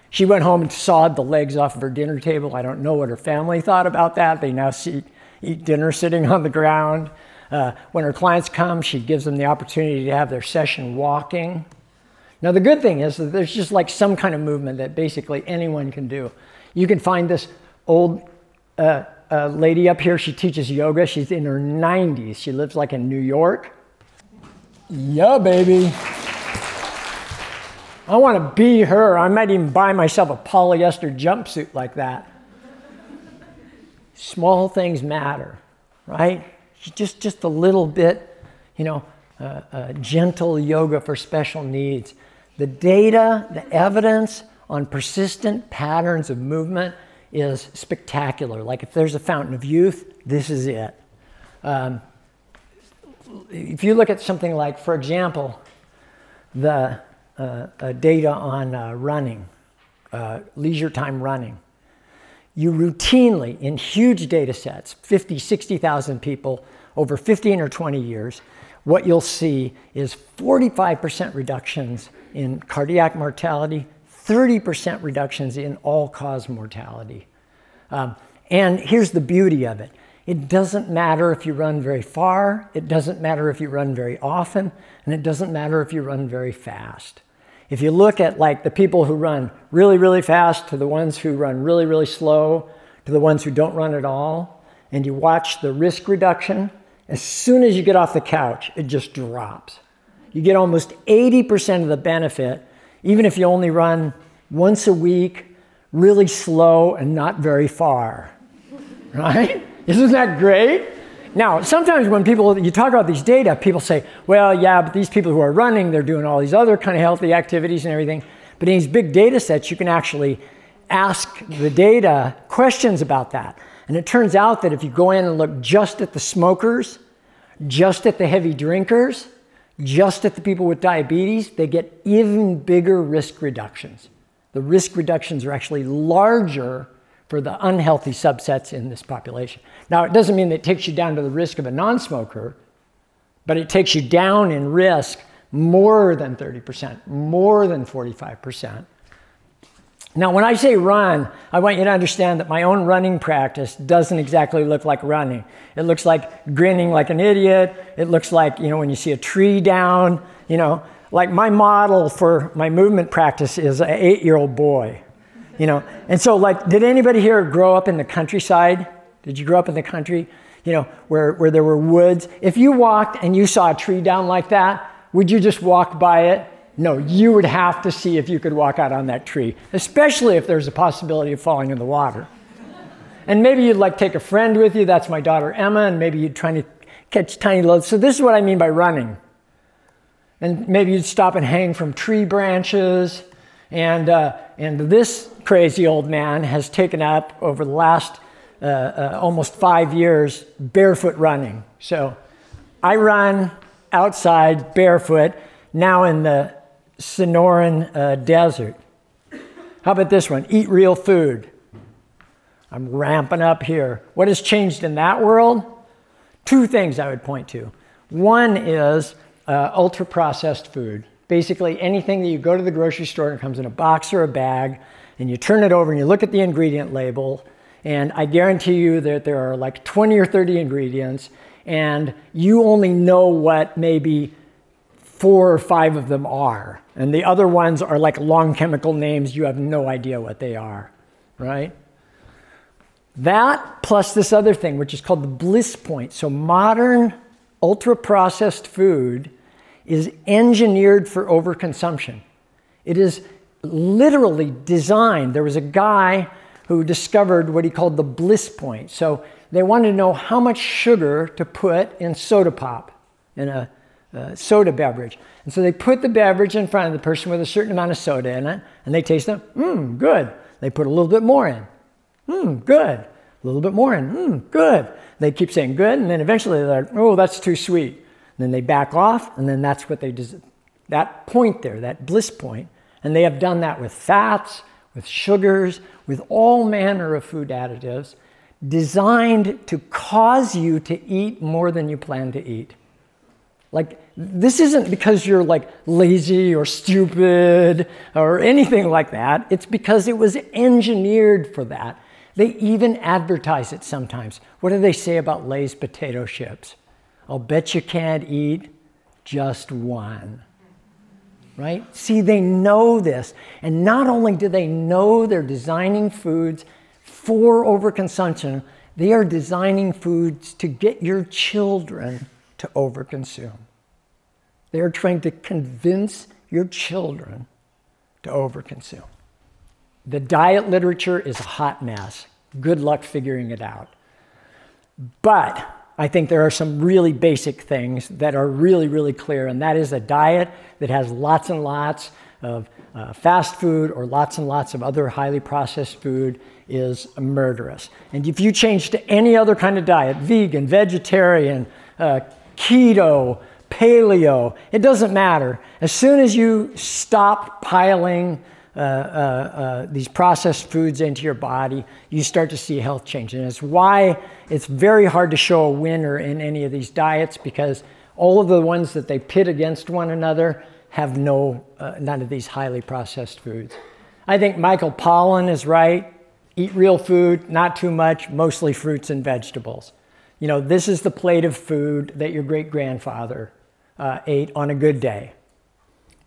She went home and sawed the legs off of her dinner table. I don't know what her family thought about that. They now see eat dinner sitting on the ground. Uh, when her clients come, she gives them the opportunity to have their session walking. Now, the good thing is that there's just like some kind of movement that basically anyone can do. You can find this old uh, uh, lady up here, she teaches yoga. She's in her 90s. She lives like in New York. Yeah, baby. I want to be her. I might even buy myself a polyester jumpsuit like that. Small things matter, right? Just, just a little bit, you know, uh, uh, gentle yoga for special needs. The data, the evidence on persistent patterns of movement is spectacular. Like if there's a fountain of youth, this is it. Um, if you look at something like, for example, the uh, uh, data on uh, running, uh, leisure time running. You routinely, in huge data sets, 50, 60,000 people over 15 or 20 years, what you'll see is 45% reductions in cardiac mortality, 30% reductions in all cause mortality. Um, and here's the beauty of it it doesn't matter if you run very far, it doesn't matter if you run very often, and it doesn't matter if you run very fast. If you look at like the people who run really, really fast to the ones who run really, really slow to the ones who don't run at all, and you watch the risk reduction, as soon as you get off the couch, it just drops. You get almost 80% of the benefit, even if you only run once a week, really slow and not very far. [LAUGHS] Right? Isn't that great? Now, sometimes when people you talk about these data, people say, "Well, yeah, but these people who are running, they're doing all these other kind of healthy activities and everything." But in these big data sets, you can actually ask the data questions about that. And it turns out that if you go in and look just at the smokers, just at the heavy drinkers, just at the people with diabetes, they get even bigger risk reductions. The risk reductions are actually larger for the unhealthy subsets in this population. Now, it doesn't mean that it takes you down to the risk of a non smoker, but it takes you down in risk more than 30%, more than 45%. Now, when I say run, I want you to understand that my own running practice doesn't exactly look like running. It looks like grinning like an idiot. It looks like, you know, when you see a tree down, you know, like my model for my movement practice is an eight year old boy, you know. And so, like, did anybody here grow up in the countryside? Did you grow up in the country, you know, where, where there were woods? If you walked and you saw a tree down like that, would you just walk by it no, you would have to see if you could walk out on that tree, especially if there's a possibility of falling in the water. And maybe you'd like take a friend with you. That's my daughter Emma, and maybe you'd try to catch tiny loads. So this is what I mean by running. And maybe you'd stop and hang from tree branches. And, uh, and this crazy old man has taken up over the last uh, uh, almost five years barefoot running. So I run outside barefoot now in the Sonoran uh, Desert. How about this one? Eat real food. I'm ramping up here. What has changed in that world? Two things I would point to. One is uh, ultra processed food. Basically, anything that you go to the grocery store and comes in a box or a bag, and you turn it over and you look at the ingredient label, and I guarantee you that there are like 20 or 30 ingredients, and you only know what maybe four or five of them are. And the other ones are like long chemical names, you have no idea what they are, right? That plus this other thing, which is called the bliss point. So, modern ultra processed food is engineered for overconsumption. It is literally designed. There was a guy who discovered what he called the bliss point. So, they wanted to know how much sugar to put in soda pop in a uh, soda beverage. And so they put the beverage in front of the person with a certain amount of soda in it, and they taste it. Mmm, good. They put a little bit more in. Mmm, good. A little bit more in. Mmm, good. They keep saying good, and then eventually they're like, oh, that's too sweet. And then they back off, and then that's what they do. That point there, that bliss point, and they have done that with fats, with sugars, with all manner of food additives designed to cause you to eat more than you plan to eat. Like, this isn't because you're like lazy or stupid or anything like that. It's because it was engineered for that. They even advertise it sometimes. What do they say about Lay's potato chips? I'll bet you can't eat just one. Right? See, they know this. And not only do they know they're designing foods for overconsumption, they are designing foods to get your children to overconsume. They are trying to convince your children to overconsume. The diet literature is a hot mess. Good luck figuring it out. But I think there are some really basic things that are really, really clear, and that is a diet that has lots and lots of uh, fast food or lots and lots of other highly processed food is murderous. And if you change to any other kind of diet, vegan, vegetarian, uh, keto, paleo, it doesn't matter. As soon as you stop piling uh, uh, uh, these processed foods into your body, you start to see health change. And it's why it's very hard to show a winner in any of these diets because all of the ones that they pit against one another have no, none of these highly processed foods. I think Michael Pollan is right. Eat real food, not too much, mostly fruits and vegetables. You know, this is the plate of food that your great grandfather uh, ate on a good day.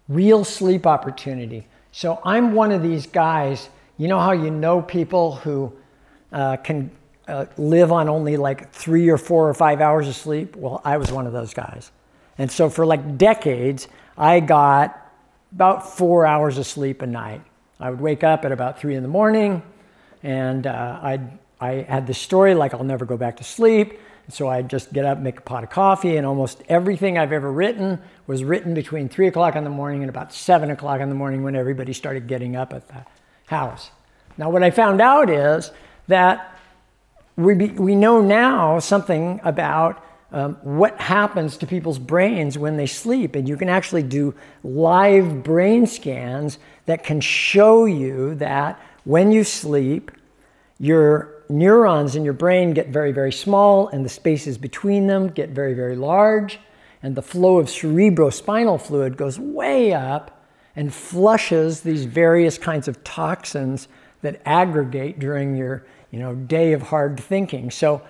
Real sleep opportunity. So I'm one of these guys. You know how you know people who uh, can uh, live on only like three or four or five hours of sleep? Well, I was one of those guys. And so for like decades, I got about four hours of sleep a night. I would wake up at about three in the morning, and uh, I'd, I had this story like I'll never go back to sleep. So I'd just get up, make a pot of coffee, and almost everything I've ever written was written between three o'clock in the morning and about seven o'clock in the morning when everybody started getting up at the house. Now, what I found out is that we, be, we know now something about um, what happens to people's brains when they sleep. And you can actually do live brain scans that can show you that when you sleep, your neurons in your brain get very, very small, and the spaces between them get very, very large, and the flow of cerebrospinal fluid goes way up and flushes these various kinds of toxins that aggregate during your you know, day of hard thinking. So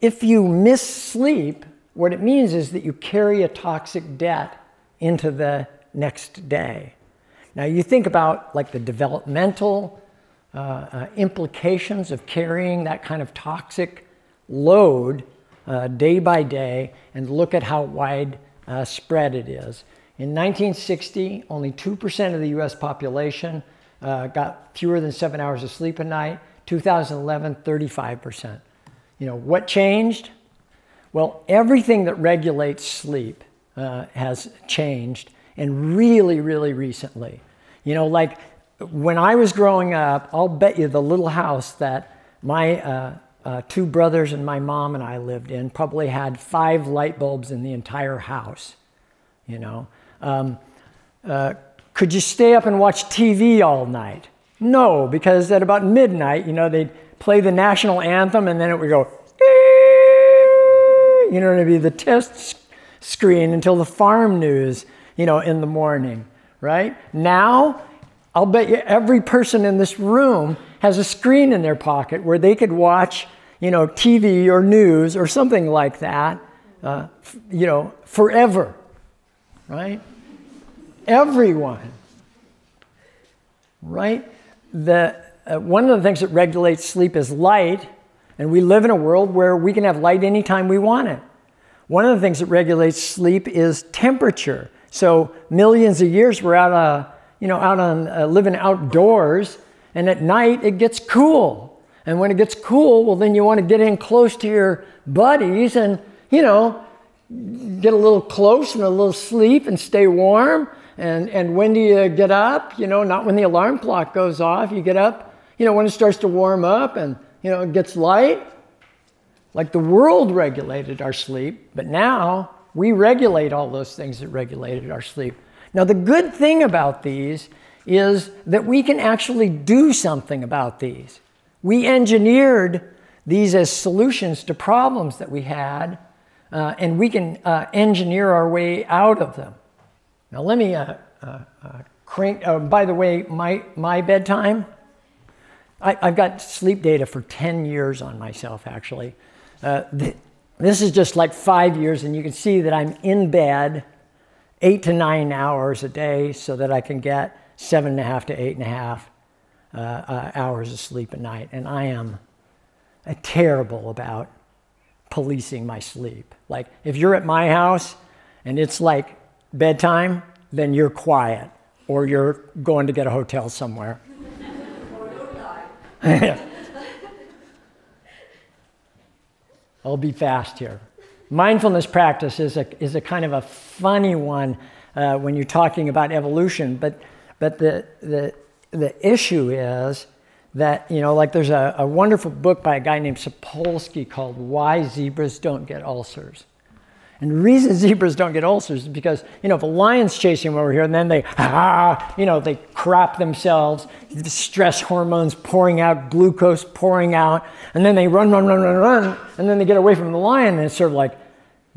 if you miss sleep, what it means is that you carry a toxic debt into the next day. Now, you think about like the developmental uh, uh, implications of carrying that kind of toxic load uh, day by day and look at how wide uh, spread it is. In 1960, only 2% of the US population uh, got fewer than seven hours of sleep a night. 2011, 35%. You know, what changed? Well, everything that regulates sleep has changed, and really, really recently. You know, like when I was growing up, I'll bet you the little house that my uh, uh, two brothers and my mom and I lived in probably had five light bulbs in the entire house. You know, um, uh, could you stay up and watch TV all night? No, because at about midnight, you know, they'd play the national anthem and then it would go you know, to be the test screen until the farm news, you know, in the morning, right? Now, I'll bet you every person in this room has a screen in their pocket where they could watch, you know, TV or news or something like that, uh, you know, forever, right? Everyone, right? The, uh, one of the things that regulates sleep is light and we live in a world where we can have light anytime we want it. One of the things that regulates sleep is temperature. So millions of years we're out, uh, you know, out on uh, living outdoors, and at night it gets cool. And when it gets cool, well, then you want to get in close to your buddies and, you know, get a little close and a little sleep and stay warm. And, and when do you get up? You know, not when the alarm clock goes off. You get up, you know, when it starts to warm up and you know, it gets light. Like the world regulated our sleep, but now we regulate all those things that regulated our sleep. Now, the good thing about these is that we can actually do something about these. We engineered these as solutions to problems that we had, uh, and we can uh, engineer our way out of them. Now, let me uh, uh, uh crank. Uh, by the way, my, my bedtime I, have got sleep data for 10 years on myself, actually. Th- this is just like five years, and you can see that I'm in bed eight to nine hours a day so that I can get seven and a half to eight and a half uh, uh, hours of sleep a night. And I am uh, terrible about policing my sleep. Like, if you're at my house and it's like bedtime, then you're quiet or you're going to get a hotel somewhere. [LAUGHS] I'll be fast here. Mindfulness practice is a, is a kind of a funny one uh, when you're talking about evolution, but, but the, the, the issue is that, you know, like there's a, a wonderful book by a guy named Sapolsky called Why Zebras Don't Get Ulcers. And the reason [LAUGHS] zebras don't get ulcers is because, you know, if a lion's chasing them over here and then they, ah, you know, they crap themselves, the stress hormones pouring out, glucose pouring out, and then they run, run, run, run, run, and then they get away from the lion and it's sort of like,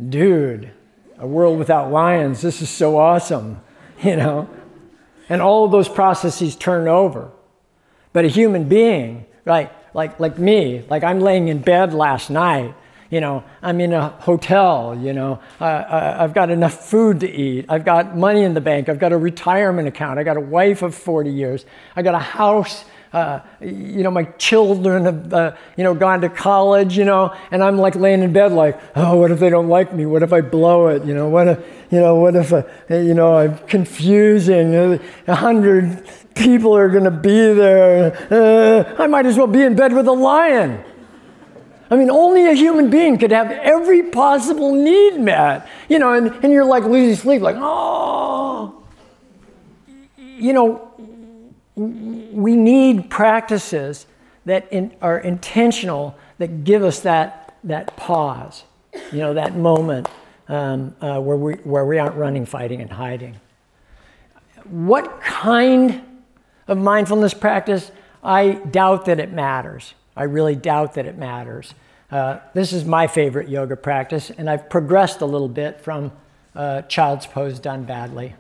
dude, a world without lions, this is so awesome, [LAUGHS] you know? And all of those processes turn over. But a human being, right, like, like me, like I'm laying in bed last night you know, I'm in a hotel, you know, uh, I've got enough food to eat, I've got money in the bank, I've got a retirement account, I've got a wife of 40 years, I've got a house, uh, you know, my children have, uh, you know, gone to college, you know, and I'm like laying in bed like, oh, what if they don't like me? What if I blow it? You know, what if, you know, what if, uh, you know, I'm confusing, a hundred people are going to be there, uh, I might as well be in bed with a lion. I mean, only a human being could have every possible need met. You know, and, and you're like losing sleep, like, oh. You know, we need practices that in, are intentional that give us that, that pause, you know, that moment um, uh, where, we, where we aren't running, fighting, and hiding. What kind of mindfulness practice? I doubt that it matters. I really doubt that it matters. Uh, this is my favorite yoga practice, and I've progressed a little bit from uh, child's pose done badly.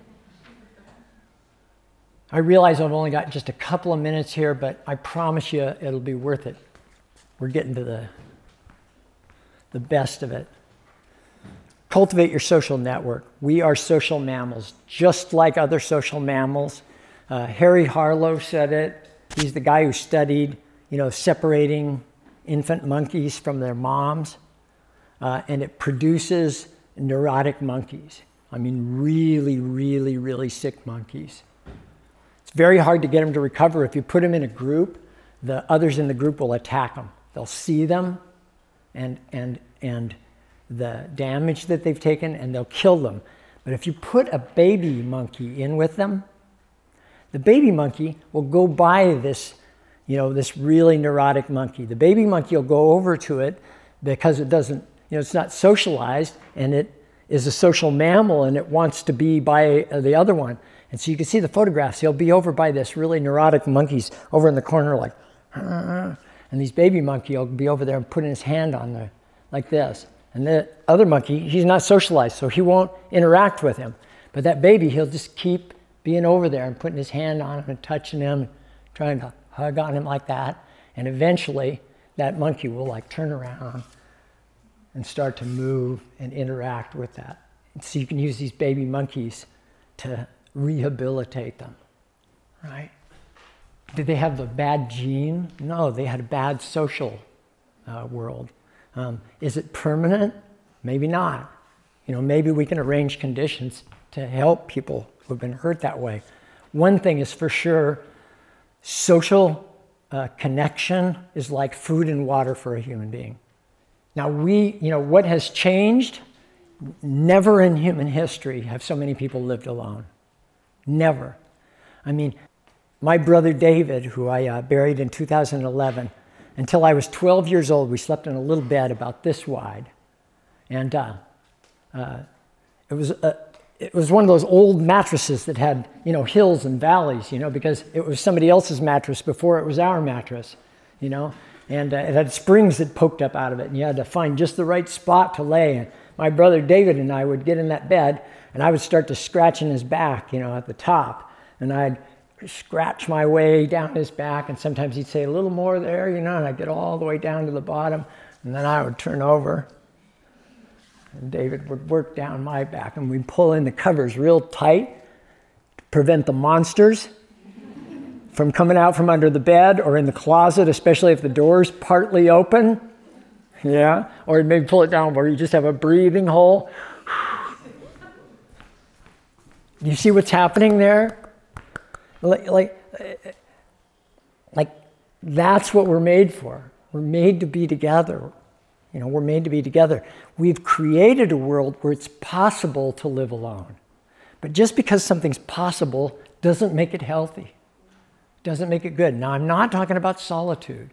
I realize I've only got just a couple of minutes here, but I promise you it'll be worth it. We're getting to the, the best of it. Cultivate your social network. We are social mammals, just like other social mammals. Uh, Harry Harlow said it. He's the guy who studied you know, separating infant monkeys from their moms, uh, and it produces neurotic monkeys. I mean, really, really, really sick monkeys. Very hard to get them to recover. If you put them in a group, the others in the group will attack them. They'll see them and, and, and the damage that they've taken, and they'll kill them. But if you put a baby monkey in with them, the baby monkey will go by this you know, this really neurotic monkey. The baby monkey will go over to it because it doesn't, you know, it's not socialized and it is a social mammal and it wants to be by the other one. And so you can see the photographs. He'll be over by this really neurotic monkeys over in the corner, like, and these baby monkey will be over there and putting his hand on there, like this. And the other monkey, he's not socialized, so he won't interact with him. But that baby, he'll just keep being over there and putting his hand on him and touching him, trying to hug on him like that, and eventually that monkey will like turn around and start to move and interact with that. So you can use these baby monkeys to rehabilitate them, right? Did they have a bad gene? No, they had a bad social uh, world. Um, is it permanent? Maybe not. You know, maybe we can arrange conditions to help people who've been hurt that way. One thing is for sure Social uh, connection is like food and water for a human being. Now, we, you know, what has changed? Never in human history have so many people lived alone. Never. I mean, my brother David, who I uh, buried in 2011, until I was 12 years old, we slept in a little bed about this wide. And uh, uh, it was a, it was one of those old mattresses that had, you know, hills and valleys, you know, because it was somebody else's mattress before it was our mattress, you know, and uh, it had springs that poked up out of it, and you had to find just the right spot to lay. And my brother David and I would get in that bed, and I would start to scratch in his back, you know, at the top, and I'd scratch my way down his back, and sometimes he'd say a little more there, you know, and I'd get all the way down to the bottom, and then I would turn over, and David would work down my back and we'd pull in the covers real tight to prevent the monsters from coming out from under the bed or in the closet, especially if the door's partly open. Yeah, or maybe pull it down where you just have a breathing hole. You see what's happening there? Like, like, like that's what we're made for. We're made to be together. You know, we're made to be together. We've created a world where it's possible to live alone. But just because something's possible doesn't make it healthy, doesn't make it good. Now, I'm not talking about solitude,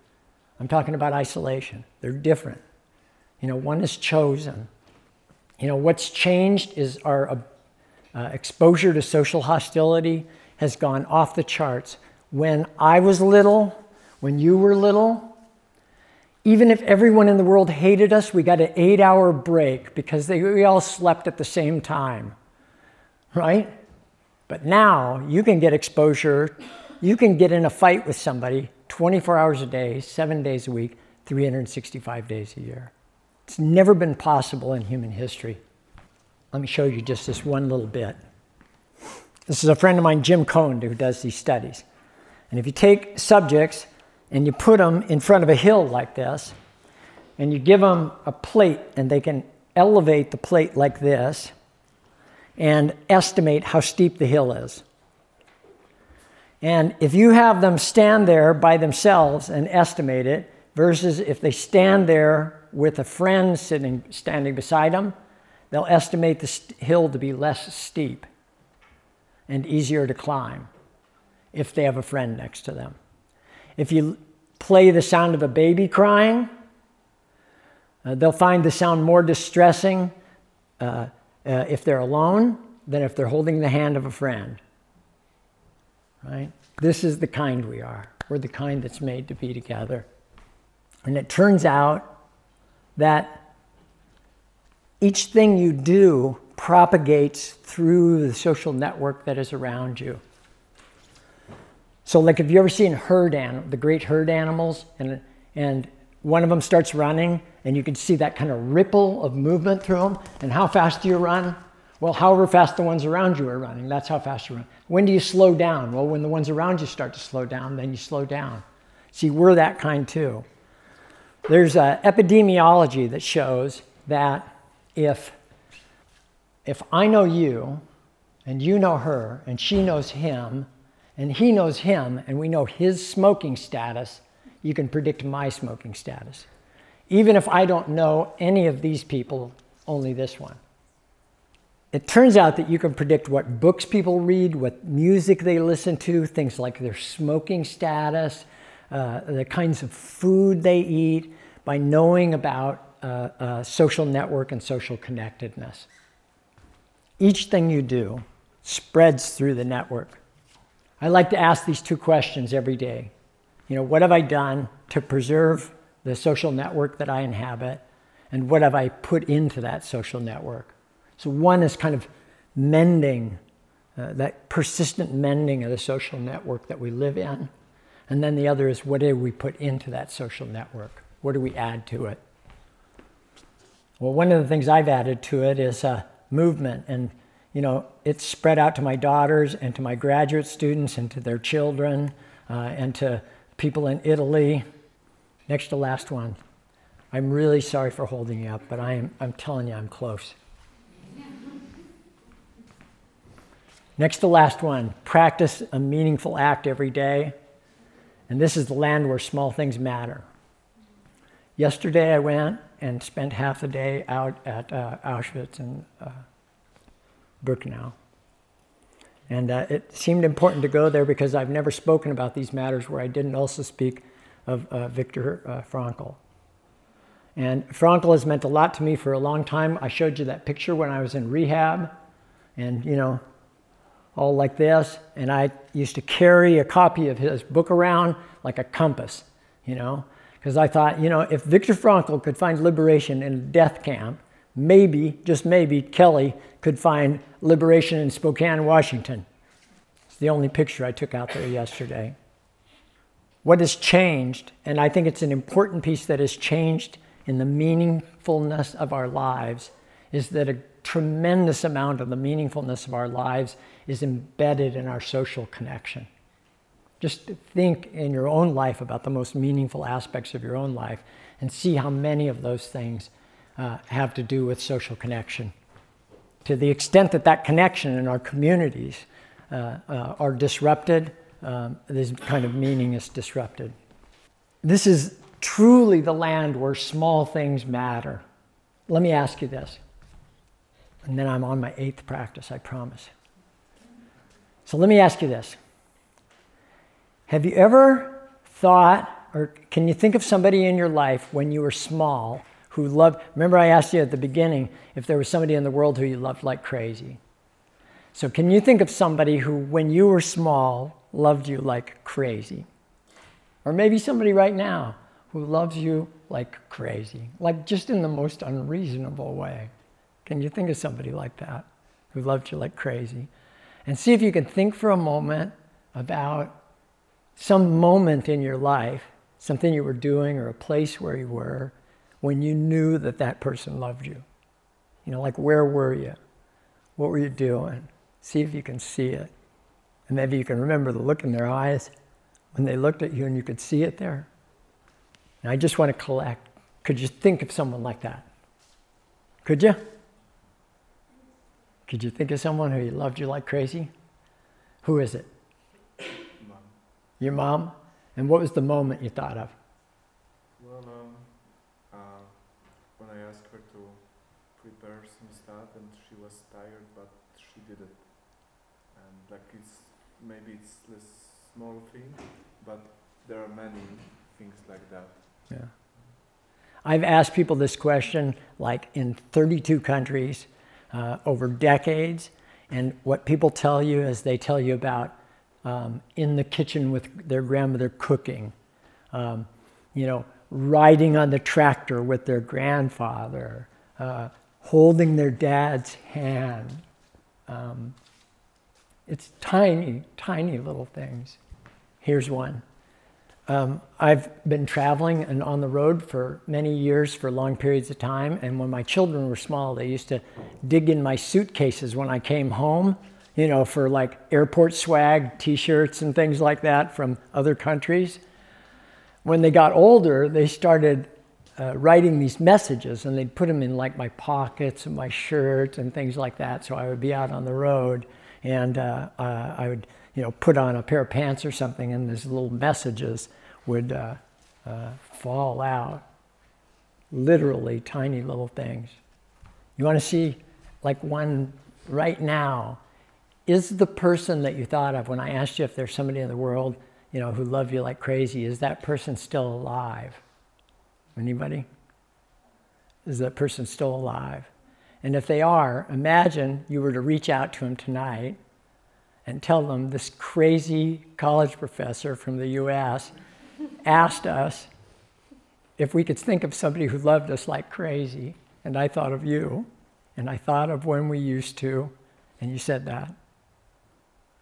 I'm talking about isolation. They're different. You know, one is chosen, You know, what's changed is our uh, exposure to social hostility has gone off the charts. When I was little, when you were little, even if everyone in the world hated us, we got an eight hour break because they, we all slept at the same time, right? But now you can get exposure, you can get in a fight with somebody 24 hours a day, seven days a week, 365 days a year. It's never been possible in human history. Let me show you just this one little bit. This is a friend of mine, Jim Coan, who does these studies. And if you take subjects and you put them in front of a hill like this, and you give them a plate, and they can elevate the plate like this and estimate how steep the hill is. And if you have them stand there by themselves and estimate it, versus if they stand there with a friend sitting standing beside them, they'll estimate the hill to be less steep and easier to climb if they have a friend next to them. If you play the sound of a baby crying, uh, they'll find the sound more distressing uh, uh, if they're alone than if they're holding the hand of a friend. Right? This is the kind we are. We're the kind that's made to be together. And it turns out that each thing you do propagates through the social network that is around you. So, like, have you ever seen herd animal, the great herd animals, and and one of them starts running, and you can see that kind of ripple of movement through them. And how fast do you run? Well, however fast the ones around you are running, that's how fast you run. When do you slow down? Well, when the ones around you start to slow down, then you slow down. See, we're that kind too. There's an epidemiology that shows that if, if I know you and you know her and she knows him and he knows him and we know his smoking status, you can predict my smoking status. Even if I don't know any of these people, only this one. It turns out that you can predict what books people read, what music they listen to, things like their smoking status, uh, the kinds of food they eat, by knowing about uh, uh, social network and social connectedness. Each thing you do spreads through the network. I like to ask these two questions every day. You know, what have I done to preserve the social network that I inhabit? And what have I put into that social network? So, one is kind of mending, uh, that persistent mending of the social network that we live in. And then the other is what do we put into that social network? What do we add to it? Well, one of the things I've added to it is uh, movement. And, you know, it's spread out to my daughters and to my graduate students and to their children uh, and to people in Italy. Next to last one. I'm really sorry for holding you up, but I am, I'm telling you, I'm close. Next to last one, practice a meaningful act every day. And this is the land where small things matter. Yesterday I went and spent half the day out at uh, Auschwitz and uh, Birkenau. And uh, it seemed important to go there because I've never spoken about these matters where I didn't also speak of uh, Viktor uh, Frankl. And Frankl has meant a lot to me for a long time. I showed you that picture when I was in rehab, and you know, all like this. And I used to carry a copy of his book around like a compass, you know because I thought, you know, if Viktor Frankl could find liberation in a death camp, maybe, just maybe, Kelly could find liberation in Spokane, Washington. It's the only picture I took out there yesterday. What has changed, and I think it's an important piece that has changed in the meaningfulness of our lives, is that a tremendous amount of the meaningfulness of our lives is embedded in our social connection. Just think in your own life about the most meaningful aspects of your own life and see how many of those things uh, have to do with social connection. To the extent that that connection in our communities uh, uh, are disrupted, um, this kind of meaning is disrupted. This is truly the land where small things matter. Let me ask you this, and then I'm on my eighth practice, I promise. So let me ask you this have you ever thought, or can you think of somebody in your life when you were small who loved. Remember, I asked you at the beginning if there was somebody in the world who you loved like crazy. So, can you think of somebody who, when you were small, loved you like crazy? Or maybe somebody right now who loves you like crazy, like just in the most unreasonable way. Can you think of somebody like that who loved you like crazy? And see if you can think for a moment about some moment in your life, something you were doing or a place where you were, when you knew that that person loved you. You know, like where were you? What were you doing? See if you can see it. And maybe you can remember the look in their eyes when they looked at you and you could see it there. And I just want to collect. Could you think of someone like that? Could you? Could you think of someone who loved you like crazy? Who is it? Your mom? And what was the moment you thought of? Well, um, uh, when I asked her to prepare some stuff and she was tired, but she did it. And like it's maybe it's this small thing, but there are many things like that. Yeah. I've asked people this question like in 32 countries uh, over decades, and what people tell you is they tell you about um, in the kitchen with their grandmother cooking, um, you know, riding on the tractor with their grandfather, uh, holding their dad's hand. Um, it's tiny, tiny little things. Here's one. Um, I've been traveling and on the road for many years for long periods of time. And when my children were small, they used to dig in my suitcases when I came home, you know, for like airport swag, t shirts, and things like that from other countries. When they got older, they started uh, writing these messages and they'd put them in like my pockets and my shirts and things like that. So I would be out on the road and uh, uh, I would you know, put on a pair of pants or something, and these little messages would uh, uh, fall out. Literally, tiny little things. You want to see, like one right now, is the person that you thought of when I asked you if there's somebody in the world, you know, who loved you like crazy, is that person still alive? Anybody? Is that person still alive? And if they are, imagine you were to reach out to him tonight and tell them this crazy college professor from the US asked us if we could think of somebody who loved us like crazy. And I thought of you, and I thought of when we used to, and you said that.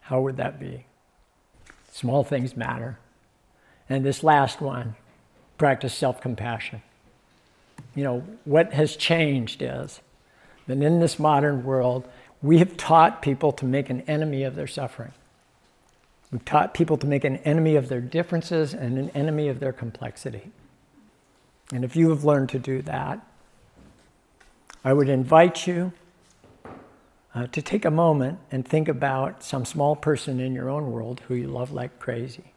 How would that be? Small things matter. And this last one practice self compassion. You know, what has changed is that in this modern world, we have taught people to make an enemy of their suffering. We've taught people to make an enemy of their differences and an enemy of their complexity. And if you have learned to do that, I would invite you uh, to take a moment and think about some small person in your own world who you love like crazy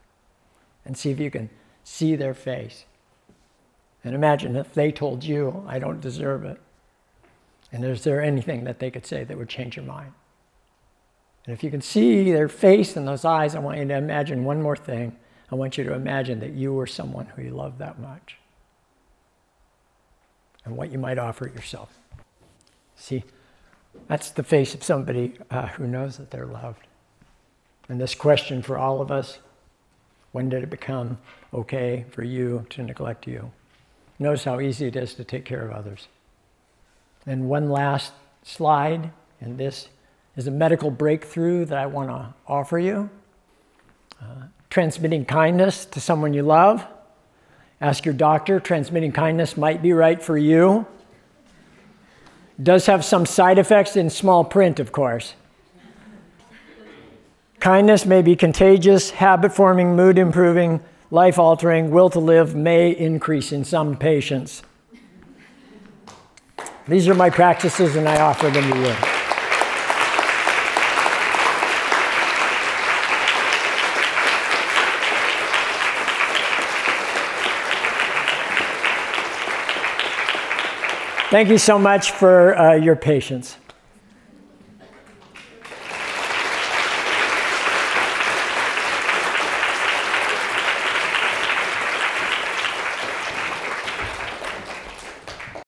and see if you can see their face. And imagine if they told you, I don't deserve it. And is there anything that they could say that would change your mind? And if you can see their face and those eyes, I want you to imagine one more thing. I want you to imagine that you were someone who you loved that much and what you might offer yourself. See, that's the face of somebody uh, who knows that they're loved. And this question for all of us when did it become okay for you to neglect you? Notice how easy it is to take care of others. And one last slide, and this is a medical breakthrough that I want to offer you. Uh, transmitting kindness to someone you love. Ask your doctor, transmitting kindness might be right for you. Does have some side effects in small print, of course. Kindness may be contagious, habit forming, mood improving, life altering, will to live may increase in some patients. These are my practices, and I offer them to you. Thank you so much for uh, your patience.